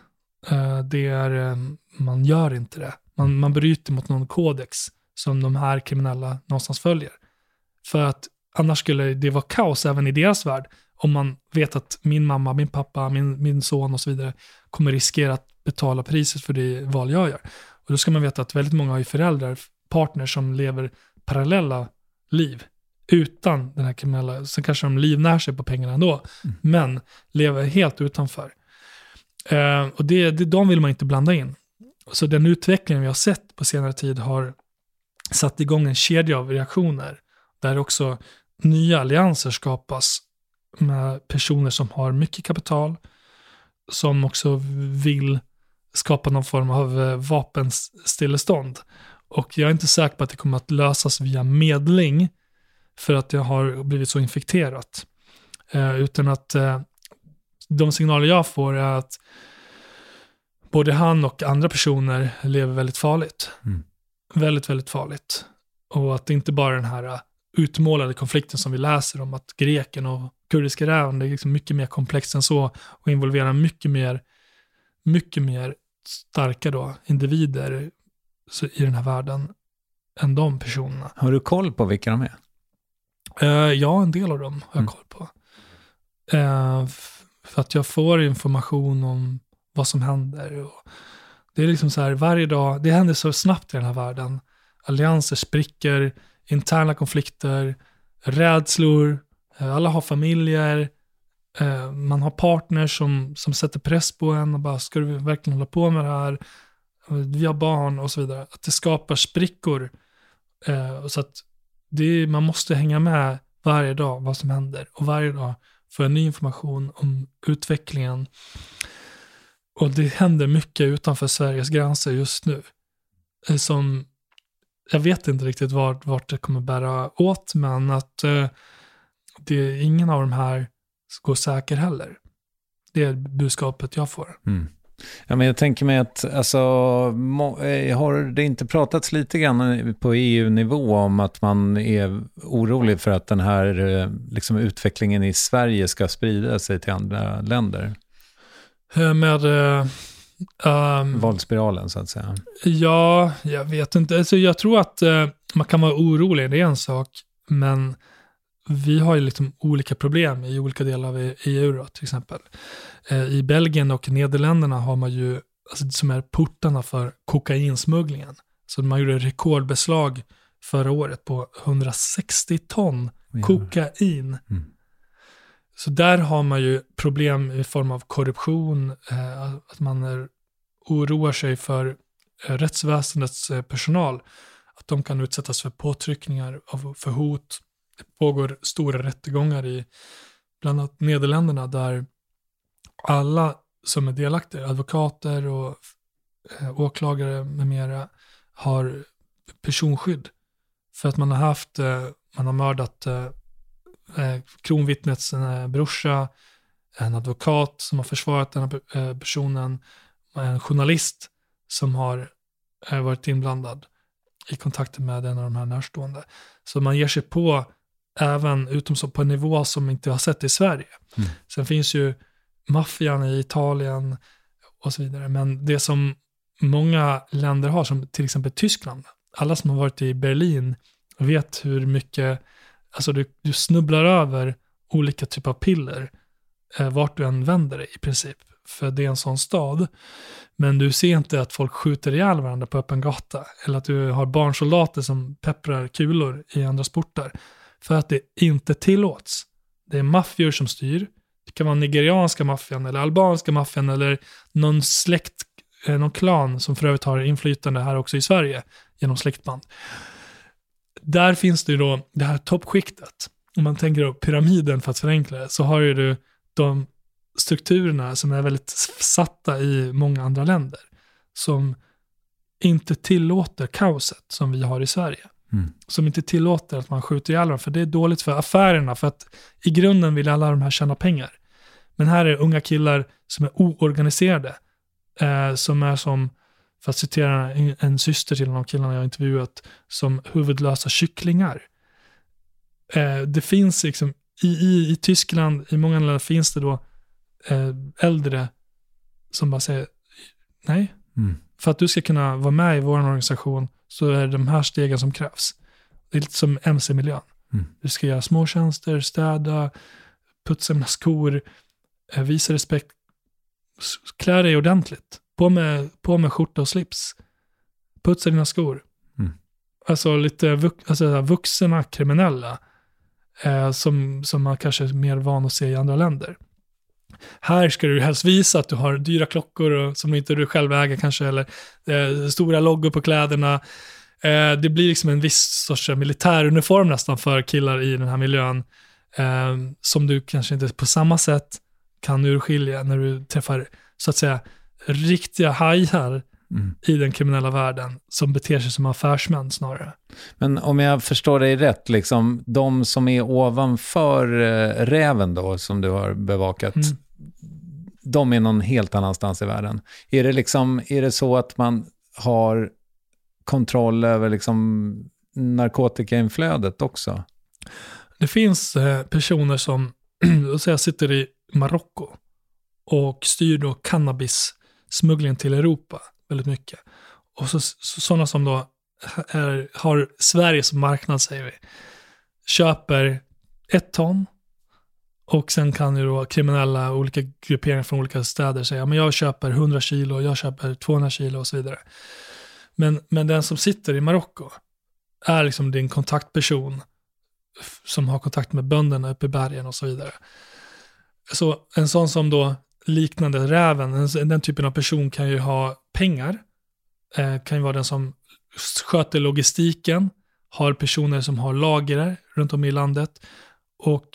Eh, det är, eh, man gör inte det. Man, man bryter mot någon kodex som de här kriminella någonstans följer. För att annars skulle det vara kaos även i deras värld om man vet att min mamma, min pappa, min, min son och så vidare kommer riskera att betala priset för det val jag gör. Och då ska man veta att väldigt många har ju föräldrar, partners som lever parallella liv utan den här kriminella, sen kanske de livnär sig på pengarna ändå, mm. men lever helt utanför. Uh, och det, det, de vill man inte blanda in. Så den utvecklingen vi har sett på senare tid har satt igång en kedja av reaktioner, där också nya allianser skapas med personer som har mycket kapital, som också vill skapa någon form av eh, vapenstillestånd. Och jag är inte säker på att det kommer att lösas via medling, för att det har blivit så infekterat. Eh, utan att eh, de signaler jag får är att både han och andra personer lever väldigt farligt. Mm. Väldigt, väldigt farligt. Och att det inte bara är den här uh, utmålade konflikten som vi läser om att greken och kurdiska räven, det är liksom mycket mer komplext än så och involverar mycket mer, mycket mer starka då, individer i den här världen än de personerna. Har du koll på vilka de är? Uh, ja, en del av dem har jag mm. koll på. Uh, för att jag får information om vad som händer. Och det är liksom så här, varje dag, det händer så snabbt i den här världen. Allianser spricker, interna konflikter, rädslor, eh, alla har familjer, man har partners som, som sätter press på en och bara, ska du verkligen hålla på med det här? Vi har barn och så vidare. Att det skapar sprickor. Eh, så att det, man måste hänga med varje dag vad som händer och varje dag få en ny information om utvecklingen. Och det händer mycket utanför Sveriges gränser just nu. Eh, som, jag vet inte riktigt vart, vart det kommer bära åt, men att eh, det, ingen av de här går säker heller. Det är budskapet jag får. Mm. Ja, men jag tänker mig att, alltså, eh, har det inte pratats lite grann på EU-nivå om att man är orolig för att den här eh, liksom, utvecklingen i Sverige ska sprida sig till andra länder? Med... Um, Våldsspiralen så att säga. Ja, jag vet inte. Alltså, jag tror att uh, man kan vara orolig, det är en sak. Men vi har ju liksom olika problem i olika delar av EU då, till exempel. Uh, I Belgien och Nederländerna har man ju, alltså, som är portarna för kokainsmugglingen. Så man gjorde rekordbeslag förra året på 160 ton kokain. Mm. Så där har man ju problem i form av korruption, eh, att man är, oroar sig för eh, rättsväsendets eh, personal, att de kan utsättas för påtryckningar, av, för hot. Det pågår stora rättegångar i bland annat Nederländerna där alla som är delaktiga, advokater och eh, åklagare med mera, har personskydd. För att man har haft, eh, man har mördat eh, eh, kronvittnets eh, brorsa, en advokat som har försvarat den här eh, personen, en journalist som har eh, varit inblandad i kontakten med en av de här närstående. Så man ger sig på även utom så på en nivå som inte har sett i Sverige. Mm. Sen finns ju maffian i Italien och så vidare. Men det som många länder har, som till exempel Tyskland, alla som har varit i Berlin vet hur mycket alltså du, du snubblar över olika typer av piller eh, vart du än vänder dig i princip. För det är en sån stad. Men du ser inte att folk skjuter ihjäl varandra på öppen gata. Eller att du har barnsoldater som pepprar kulor i andra sportar. För att det inte tillåts. Det är maffior som styr. Kan vara nigerianska maffian eller albanska maffian eller någon släkt, eh, någon klan som för övrigt har inflytande här också i Sverige genom släktband där finns det ju då det här toppskiktet. Om man tänker då pyramiden för att förenkla det, så har ju du de strukturerna som är väldigt satta i många andra länder. Som inte tillåter kaoset som vi har i Sverige. Mm. Som inte tillåter att man skjuter ihjäl varandra, för det är dåligt för affärerna. För att i grunden vill alla de här tjäna pengar. Men här är unga killar som är oorganiserade. Eh, som är som för att citera en, en syster till en av killarna jag intervjuat, som huvudlösa kycklingar. Eh, det finns liksom i, i, i Tyskland, i många länder finns det då eh, äldre som bara säger nej. Mm. För att du ska kunna vara med i vår organisation så är det de här stegen som krävs. Det är lite som MC-miljön. Mm. Du ska göra småtjänster, städa, putsa mina skor, visa respekt, klä dig ordentligt. På med, på med skjorta och slips. Putsa dina skor. Mm. Alltså lite vux, alltså vuxna kriminella eh, som, som man kanske är mer van att se i andra länder. Här ska du helst visa att du har dyra klockor och, som inte du själv äger kanske, eller eh, stora loggor på kläderna. Eh, det blir liksom en viss sorts militäruniform nästan för killar i den här miljön, eh, som du kanske inte på samma sätt kan urskilja när du träffar, så att säga, riktiga hajar Mm. i den kriminella världen, som beter sig som affärsmän snarare. Men om jag förstår dig rätt, liksom, de som är ovanför eh, räven då, som du har bevakat, Mm. de är någon helt annanstans i världen. Är det, liksom, är det så att man har kontroll över liksom, narkotikainflödet också? Det finns eh, personer som <clears throat> säga, sitter i Marocko och styr då cannabissmugglingen till Europa väldigt mycket. Och så, så, sådana som då är, har Sverige som marknad, säger vi, köper ett ton och sen kan ju då kriminella olika grupperingar från olika städer säga, men jag köper 100 kilo, jag köper 200 kilo och så vidare. Men, men den som sitter i Marocko är liksom din kontaktperson som har kontakt med bönderna uppe i bergen och så vidare. Så en sån som då liknande räven, den typen av person kan ju ha pengar, eh, kan ju vara den som sköter logistiken, har personer som har lager runt om i landet och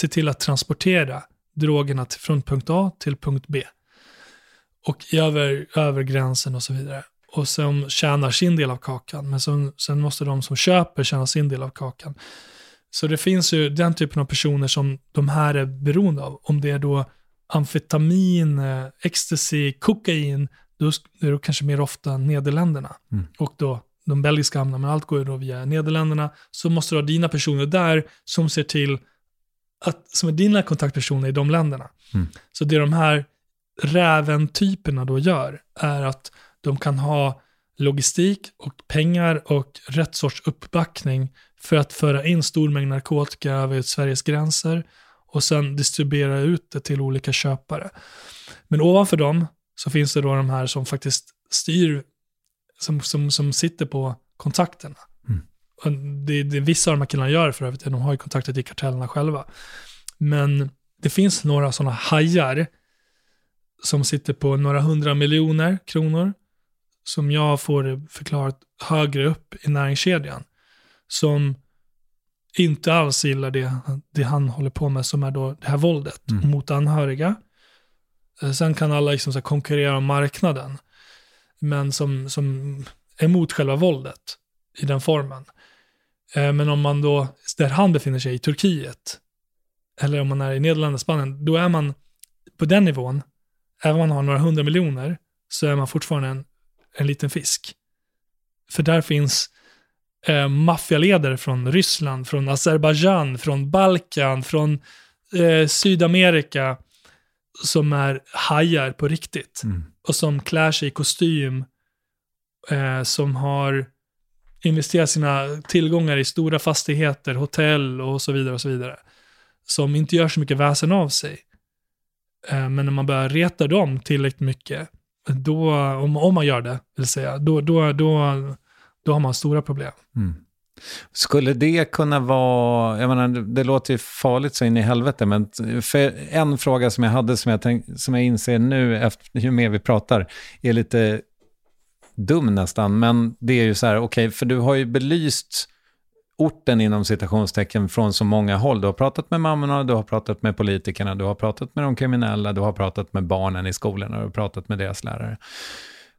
ser till att transportera drogerna till, från punkt A till punkt B. Och över, över gränsen och så vidare. Och som tjänar sin del av kakan. Men som, sen måste de som köper tjäna sin del av kakan. Så det finns ju den typen av personer som de här är beroende av. Om det är då amfetamin, eh, ecstasy, kokain, då är det kanske mer ofta Nederländerna. Mm. Och då de belgiska hamnarna, men allt går ju då via Nederländerna. Så måste du ha dina personer där som ser till att, som är dina kontaktpersoner i de länderna. Mm. Så det de här räven-typerna då gör är att de kan ha logistik och pengar och rätt sorts uppbackning för att föra in stor mängd narkotika över Sveriges gränser och sen distribuera ut det till olika köpare. Men ovanför dem så finns det då de här som faktiskt styr, som, som, som sitter på kontakterna. Mm. Det, det vissa av de här killarna gör för övrigt, de har ju kontakter till kartellerna själva. Men det finns några sådana hajar som sitter på några hundra miljoner kronor som jag får förklarat högre upp i näringskedjan. Som inte alls gillar det, det han håller på med som är då det här våldet Mm. mot anhöriga. Eh, Sen kan alla liksom så konkurrera om marknaden. Men som, som är emot själva våldet i den formen. Eh, Men om man då, där han befinner sig i Turkiet, eller om man är i Nederländerna, Spanien, då är man på den nivån, även om man har några hundra miljoner, så är man fortfarande en, en liten fisk. För där finns eh, maffialedare från Ryssland, från Azerbajdzjan, från Balkan, från eh, Sydamerika, som är hajar på riktigt. Mm. Och som klär sig i kostym, eh, som har investerat sina tillgångar i stora fastigheter, hotell och så vidare. och så vidare. Som inte gör så mycket väsen av sig. Eh, men när man börjar reta dem tillräckligt mycket, då, om, om man gör det, vill säga, då, då, då, då har man stora problem. Mm. Skulle det kunna vara, jag menar, det- låter ju farligt så in i helvete, men för en fråga som jag hade som jag, tänk, som jag inser nu, efter, ju mer vi pratar, är lite dum nästan, men det är ju så här, okej, för du har ju belyst orten inom citationstecken från så många håll. Du har pratat med mammorna, du har pratat med politikerna, du har pratat med de kriminella, du har pratat med barnen i skolorna, du har pratat med deras lärare.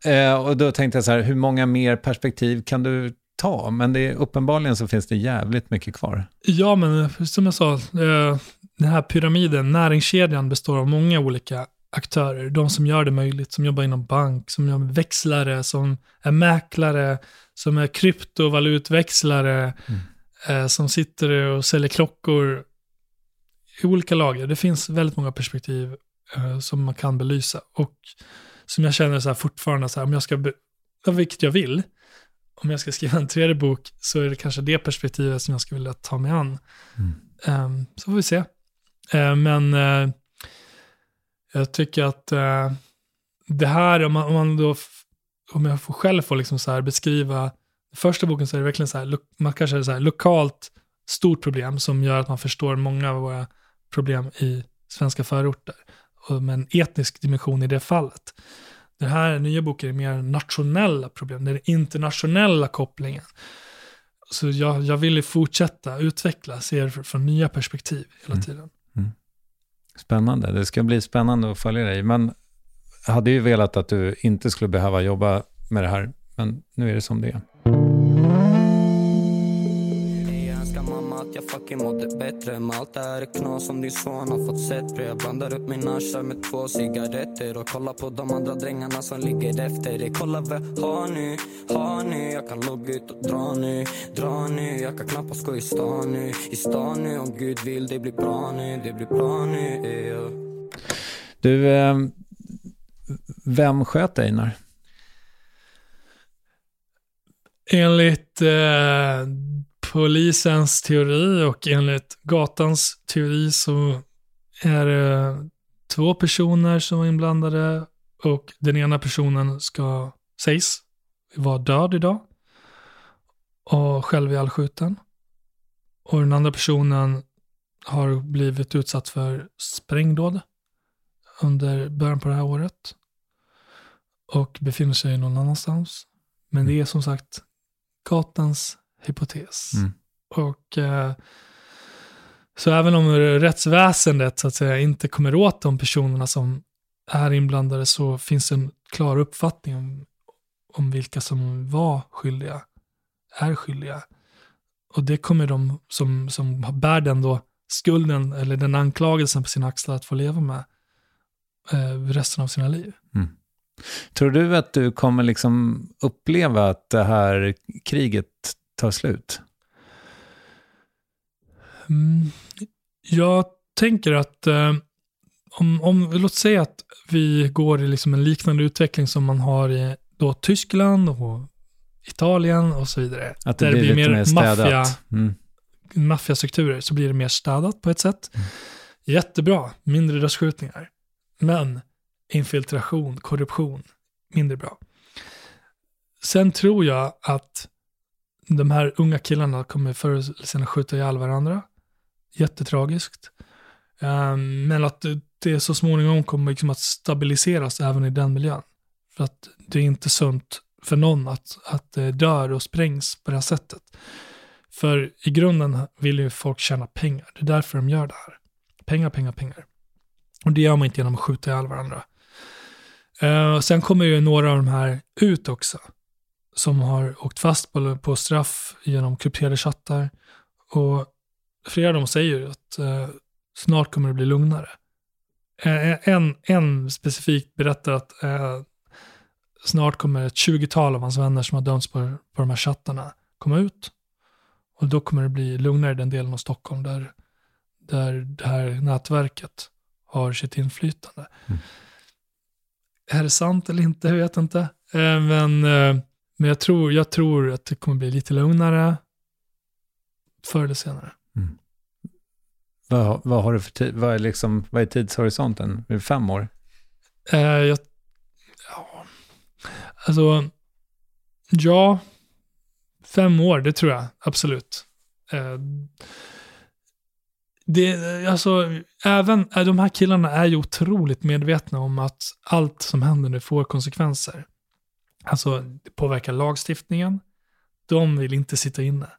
Eh, och då tänkte jag så här, hur många mer perspektiv kan du ta? Men det är, uppenbarligen så finns det jävligt mycket kvar. Ja, men som jag sa, eh, den här pyramiden, näringskedjan består av många olika aktörer. De som gör det möjligt, som jobbar inom bank, som jobbar med växlare, som är mäklare, som är kryptovalutväxlare, eh, som sitter och säljer klockor. i olika lager. Det finns väldigt många perspektiv eh, som man kan belysa. Och som jag känner så här fortfarande, så här, om jag ska, vilket jag vill, om jag ska skriva en tredje bok så är det kanske det perspektivet som jag skulle vilja ta mig an. Um, så får vi se. Uh, men uh, jag tycker att uh, det här, om man, om man då, om jag får själv får liksom så här beskriva, första boken så är det verkligen så här, man kanske är så här lokalt stort problem som gör att man förstår många av våra problem i svenska förorter. Med en etnisk dimension i det fallet. Den här nya boken är mer nationella problem, den internationella kopplingen. Så jag, jag vill fortsätta utveckla, se det från nya perspektiv hela tiden. Mm. Spännande, det ska bli spännande att följa dig. Men jag hade ju velat att du inte skulle behöva jobba med det här, men nu är det som det är. Jag fucking mådde bättre med allt det här knas som din son har fått sett. Jag blandar upp min asha med två cigaretter och kollar på de andra drängarna som ligger efter det Kolla vad jag har nu, har nu Jag kan logga ut och dra nu, dra nu. Jag kan knappast gå i stan nu, i stan nu Om Gud vill det blir bra nu, det blir bra nu yeah. Du, eh, vem sköt Einar? Enligt eh, polisens teori och enligt gatans teori så är det två personer som är inblandade och den ena personen ska, sägs vara död idag och själv ihjälskjuten. Och den andra personen har blivit utsatt för sprängdåd under början på det här året och befinner sig någon annanstans. Men det är som sagt gatans hypotes. Mm. Och eh, Så även om rättsväsendet så att säga inte kommer åt de personerna som är inblandade så finns en klar uppfattning om, om vilka som var skyldiga, är skyldiga. Och det kommer de som, som bär den då skulden eller den anklagelsen på sina axlar att få leva med eh, resten av sina liv. Mm. Tror du att du kommer liksom uppleva att det här kriget tar slut? Mm, jag tänker att eh, om, om, låt säga att vi går i liksom en liknande utveckling som man har i då Tyskland och Italien och så vidare. Att det, blir, det blir mer, maffia, mm. maffiastrukturer så blir det mer städat på ett sätt. Mm. Jättebra, mindre dödsskjutningar. Men infiltration, korruption, mindre bra. Sen tror jag att de här unga killarna kommer förr eller senare skjuta ihjäl varandra. Jättetragiskt. Um, men att det så småningom kommer liksom att stabiliseras även i den miljön. För att det är inte sunt för någon att, att det dör och sprängs på det här sättet. För i grunden vill ju folk tjäna pengar. Det är därför de gör det här. Pengar, pengar, pengar. Och det gör man inte genom att skjuta ihjäl varandra. Uh, sen kommer ju några av de här ut också som har åkt fast på, på straff genom krypterade chattar. Och flera av dem säger att eh, snart kommer det bli lugnare. Eh, en, en specifikt berättar att eh, snart kommer ett 20-tal av hans vänner som har dömts på, på de här chattarna komma ut. Och då kommer det bli lugnare i den delen av Stockholm där, där det här nätverket har sitt inflytande. Mm. Är det sant eller inte? Jag vet inte. Eh, men eh, men jag tror, jag tror att det kommer bli lite lugnare förr eller senare. Mm. Vad, vad har du för tid? Vad är, liksom, vad är tidshorisonten? Är det fem år? Eh, jag, ja, alltså, ja, fem år, det tror jag absolut. Eh, det, alltså, även eh, de här killarna är ju otroligt medvetna om att allt som händer nu får konsekvenser. Alltså, det påverkar lagstiftningen. De vill inte sitta inne.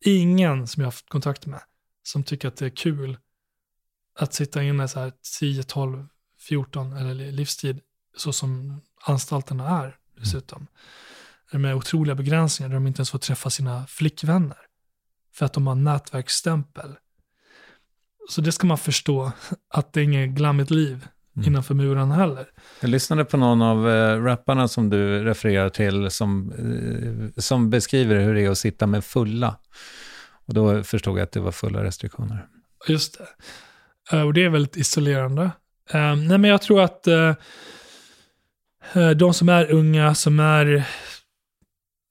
Ingen som jag har haft kontakt med som tycker att det är kul att sitta inne så här 10, 12, 14 eller livstid så som anstalterna är dessutom. Mm. Med otroliga begränsningar där de inte ens får träffa sina flickvänner. För att de har nätverksstämpel. Så det ska man förstå, att det är inget glammigt liv mm. innanför murarna heller. Jag lyssnade på någon av äh, rapparna som du refererar till som, äh, som beskriver hur det är att sitta med fulla. Och då förstod jag att det var fulla restriktioner. Just det. Eh, och det är väldigt isolerande. Eh, nej, men jag tror att eh, de som är unga, som, är,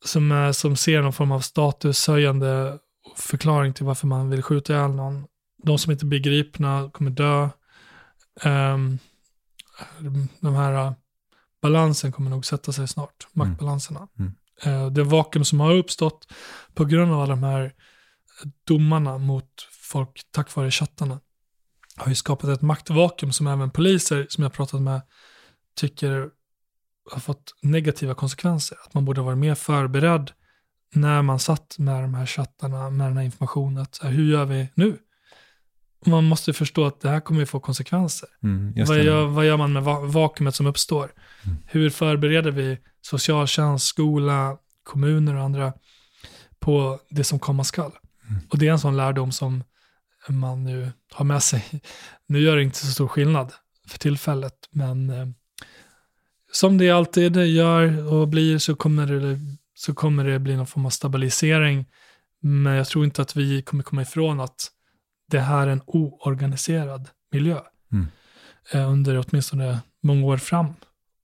som, är, som ser någon form av statushöjande förklaring till varför man vill skjuta ihjäl någon, de som inte blir gripna kommer dö. Um, de här uh, balansen kommer nog sätta sig snart, mm. maktbalanserna. Mm. Uh, det vakuum som har uppstått på grund av alla de här domarna mot folk tack vare chattarna har ju skapat ett maktvakuum som även poliser som jag pratat med tycker har fått negativa konsekvenser. Att man borde vara mer förberedd när man satt med de här chattarna, med den här informationen. Att, hur gör vi nu? Man måste förstå att det här kommer att få konsekvenser. Mm, vad, gör, vad, gör, man med vakuumet som uppstår? Mm. Hur förbereder vi socialtjänst, skola, kommuner och andra på det som komma skall? Mm. Och det är en sån lärdom som man nu har med sig. Nu gör det inte så stor skillnad för tillfället, men eh, som det alltid gör och blir så kommer, det, så kommer det bli någon form av stabilisering. Men jag tror inte att vi kommer komma ifrån att det här är en oorganiserad miljö mm. eh, under åtminstone många år fram.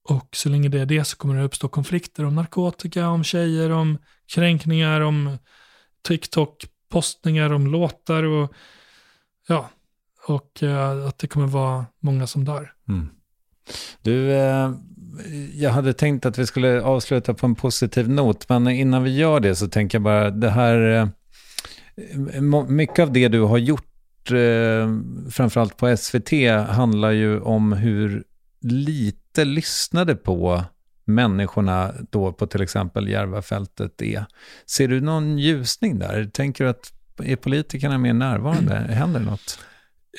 Och så länge det är det så kommer det uppstå konflikter om narkotika, om tjejer, om kränkningar, om TikTok-postningar, om låtar och ja, och eh, att det kommer vara många som dör. Mm. Du, eh, jag hade tänkt att vi skulle avsluta på en positiv not, men innan vi gör det så tänker jag bara, det här, eh, mycket av det du har gjort eh, framförallt på SVT handlar ju om hur lite lyssnade på människorna då på till exempel Järvafältet är. Ser du någon ljusning där? Tänker du att är politikerna mer närvarande? <clears throat> Händer det något?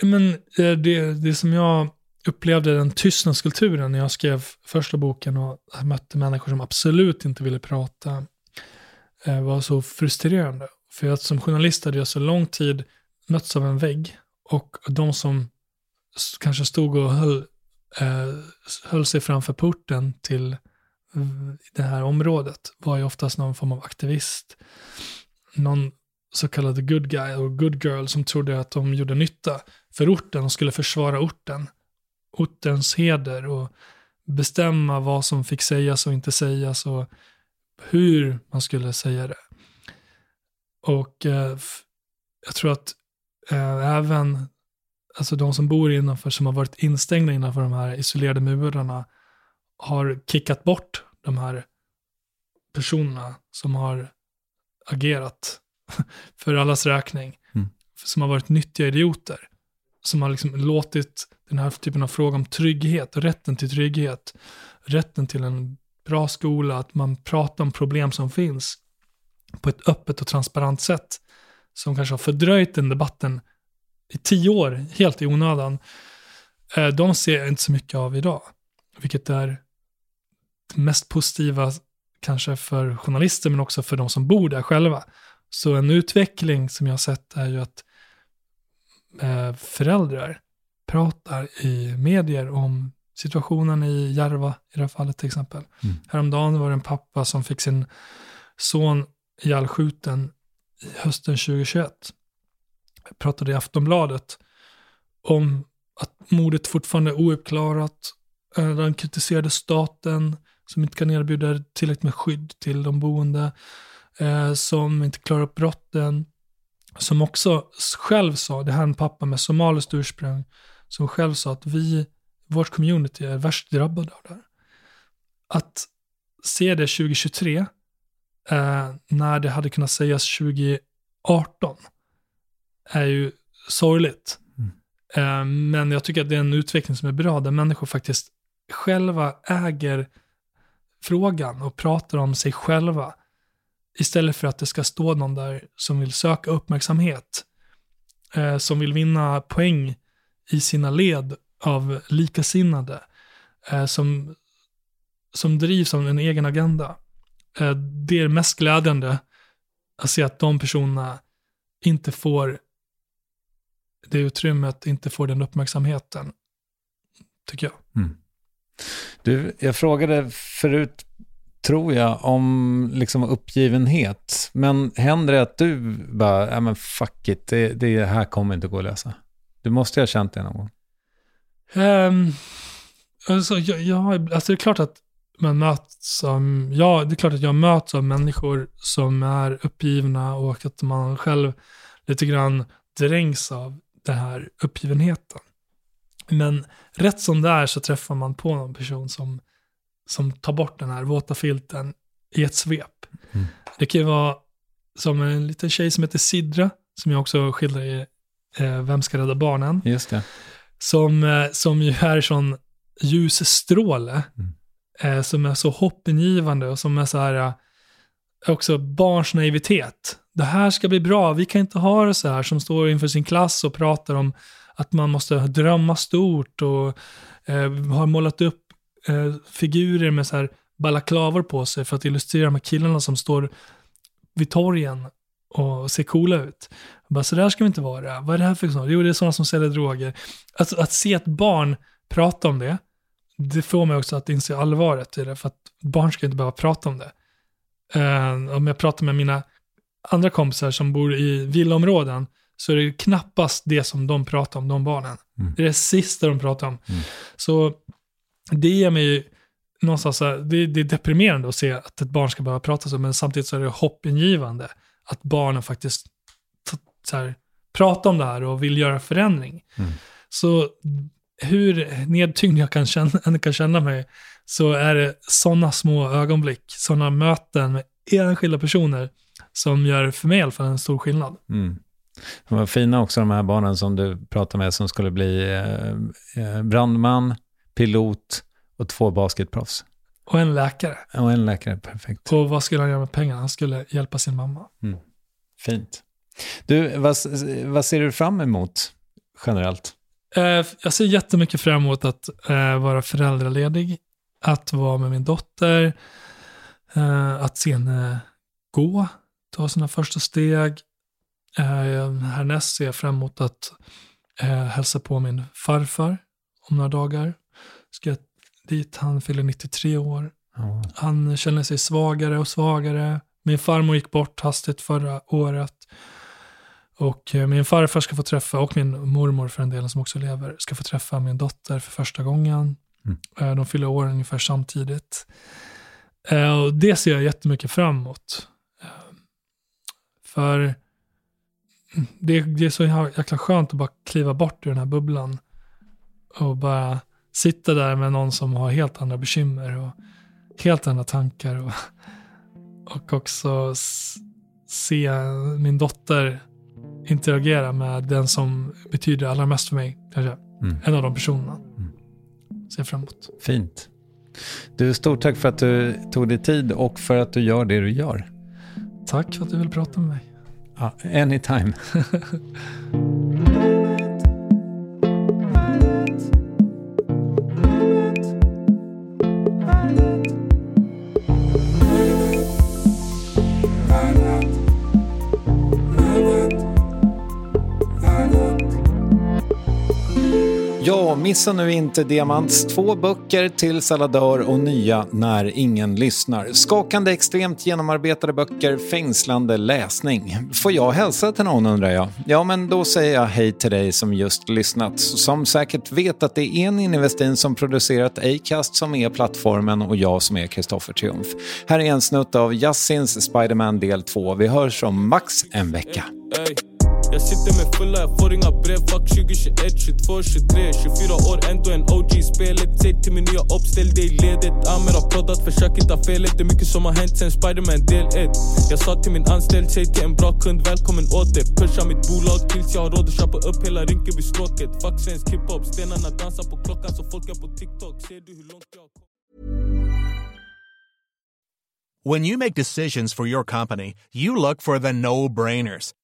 Men eh, det, det som jag upplevde den tystnadskulturen när jag skrev första boken och mötte människor som absolut inte ville prata eh, var så frustrerande. För att som journalist hade jag så lång tid mötts av en vägg och de som kanske stod och höll, eh, höll sig framför porten till det här området var ju oftast någon form av aktivist. Någon så kallad good guy och good girl som trodde att de gjorde nytta för orten och skulle försvara orten. Ortens heder och bestämma vad som fick sägas och inte sägas och hur man skulle säga det. Och eh, jag tror att eh, även alltså de som bor innanför, som har varit instängda innanför de här isolerade murarna, har kickat bort de här personerna som har agerat <laughs> för allas räkning. Mm. Som har varit nyttiga idioter. Som har liksom låtit den här typen av fråga om trygghet, rätten till trygghet, rätten till en bra skola, att man pratar om problem som finns på ett öppet och transparent sätt som kanske har fördröjt den debatten i tio år, helt i onödan, eh, de ser jag inte så mycket av idag. Vilket är det mest positiva kanske för journalister, men också för de som bor där själva. Så en utveckling som jag har sett är ju att eh, föräldrar pratar i medier om situationen i Järva, i det här fallet till exempel. Mm. Häromdagen var det en pappa som fick sin son ihjälskjuten hösten 2021 pratade i Aftonbladet om att mordet fortfarande är ouppklarat. Eh, Han kritiserade staten som inte kan erbjuda tillräckligt med skydd till de boende, eh, som inte klarar upp brotten, som också själv sa, det här är en pappa med somaliskt ursprung, som själv sa att vi, vårt community är värst drabbade av det här. Att se det 2023, eh, när det hade kunnat sägas 2018, är ju sorgligt. Mm. Eh, men jag tycker att det är en utveckling som är bra, där människor faktiskt själva äger frågan och pratar om sig själva. Istället för att det ska stå någon där som vill söka uppmärksamhet, eh, som vill vinna poäng i sina led av likasinnade, eh, som, som drivs av en egen agenda. Eh, det är mest glädjande att se att de personerna inte får det utrymmet inte får den uppmärksamheten, tycker jag. Mm. Du, jag frågade förut, tror jag, om liksom uppgivenhet. Men händer det att du bara, ja men fuck it, det, det här kommer inte gå att lösa? Du måste ju ha känt det någon gång. Um, alltså, jag, jag, alltså det är klart att man möts av, ja, det är klart att jag möts av människor som är uppgivna och att man själv lite grann dränks av den här uppgivenheten. Men rätt som det är så träffar man på någon person som, som tar bort den här våta filten i ett svep. Mm. Det kan ju vara som en liten tjej som heter Sidra, som jag också skildrar i eh, Vem ska rädda barnen? Just det. Som, eh, som ju är sån ljusstråle, mm eh, som är så hoppingivande och som är så här, eh, också barns naivitet. Det här ska bli bra, vi kan inte ha det så här, som står inför sin klass och pratar om att man måste drömma stort och eh, har målat upp eh, figurer med så här balaklavor på sig för att illustrera de här killarna som står vid torgen och ser coola ut. Bara, så där ska vi inte vara. Vad är det här för sånt? Jo, det är sådana som säljer droger. Alltså, att se ett barn prata om det, det får mig också att inse allvaret i det, för att barn ska inte behöva prata om det. Uh, om jag pratar med mina andra kompisar som bor i villaområden, så är det knappast det som de pratar om, de barnen. Mm. Det är det sista de pratar om. Mm. Så det ger mig någonstans, det, det är deprimerande att se att ett barn ska behöva prata så, men samtidigt så är det hoppingivande att barnen faktiskt så här, pratar om det här och vill göra förändring. Mm. Så hur nedtyngd jag kan känna, <laughs> kan känna mig, så är det sådana små ögonblick, sådana möten med enskilda personer som gör för mig i alla fall en stor skillnad. Mm. De var fina också de här barnen som du pratade med som skulle bli eh, eh brandman, pilot och två basketproffs. Och en läkare. Och en läkare, perfekt. Och vad skulle han göra med pengarna? Han skulle hjälpa sin mamma. Mm. Fint. Du, vad, vad ser du fram emot generellt? Eh, jag ser jättemycket fram emot att eh, vara föräldraledig, att vara med min dotter, eh, att se henne gå, ta sina första steg. Härnäst ser jag fram emot att hälsa på min farfar om några dagar. Ska dit, han fyller 93 år. Mm. Han känner sig svagare och svagare. Min farmor gick bort hastigt förra året. Och eh, min farfar ska få träffa, och min mormor för en del som också lever, ska få träffa min dotter för första gången. Mm. Eh, de fyller år ungefär samtidigt. Eh, och det ser jag jättemycket fram emot. För det, det är så jäkla skönt att bara kliva bort ur den här bubblan och bara sitta där med någon som har helt andra bekymmer och helt andra tankar. Och, och också se min dotter interagera med den som betyder allra mest för mig. Kanske. Mm. En av de personerna. Mm. Ser fram emot. Fint. Du, stort tack för att du tog dig tid och för att du gör det du gör. Tack för att du vill prata med mig. Ja, anytime. <laughs> Missa nu inte Diamants två böcker till Saladör och nya När ingen lyssnar. Skakande, extremt genomarbetade böcker, fängslande läsning. Får jag hälsa till någon undrar jag? Ja, men då säger jag hej till dig som just lyssnat. Som säkert vet att det är en Westin som producerat Acast som är plattformen och jag som är Kristoffer Triumf. Här är en snutt av Yassins Spiderman del 2. Vi hörs om max en vecka. Hey, hey. Jag sitter med fulla, jag får inga brev Fuck 2021, 22, 23 24 år, ändå en OG i spelet Säg till min nya uppställ dig ledet Amer har proddat, försök inte ha felet. Det är mycket som har hänt sen Spiderman del 1 Jag sa till min anställd, säg till en bra kund Välkommen åter, pusha mitt bolag tills jag har råd att köpa upp hela Rinkeby-stråket. Fuck svensk hiphop, stenarna dansar på klockan så folk är på TikTok. Ser du hur långt jag When you make decisions for your company, you look for the no-brainers.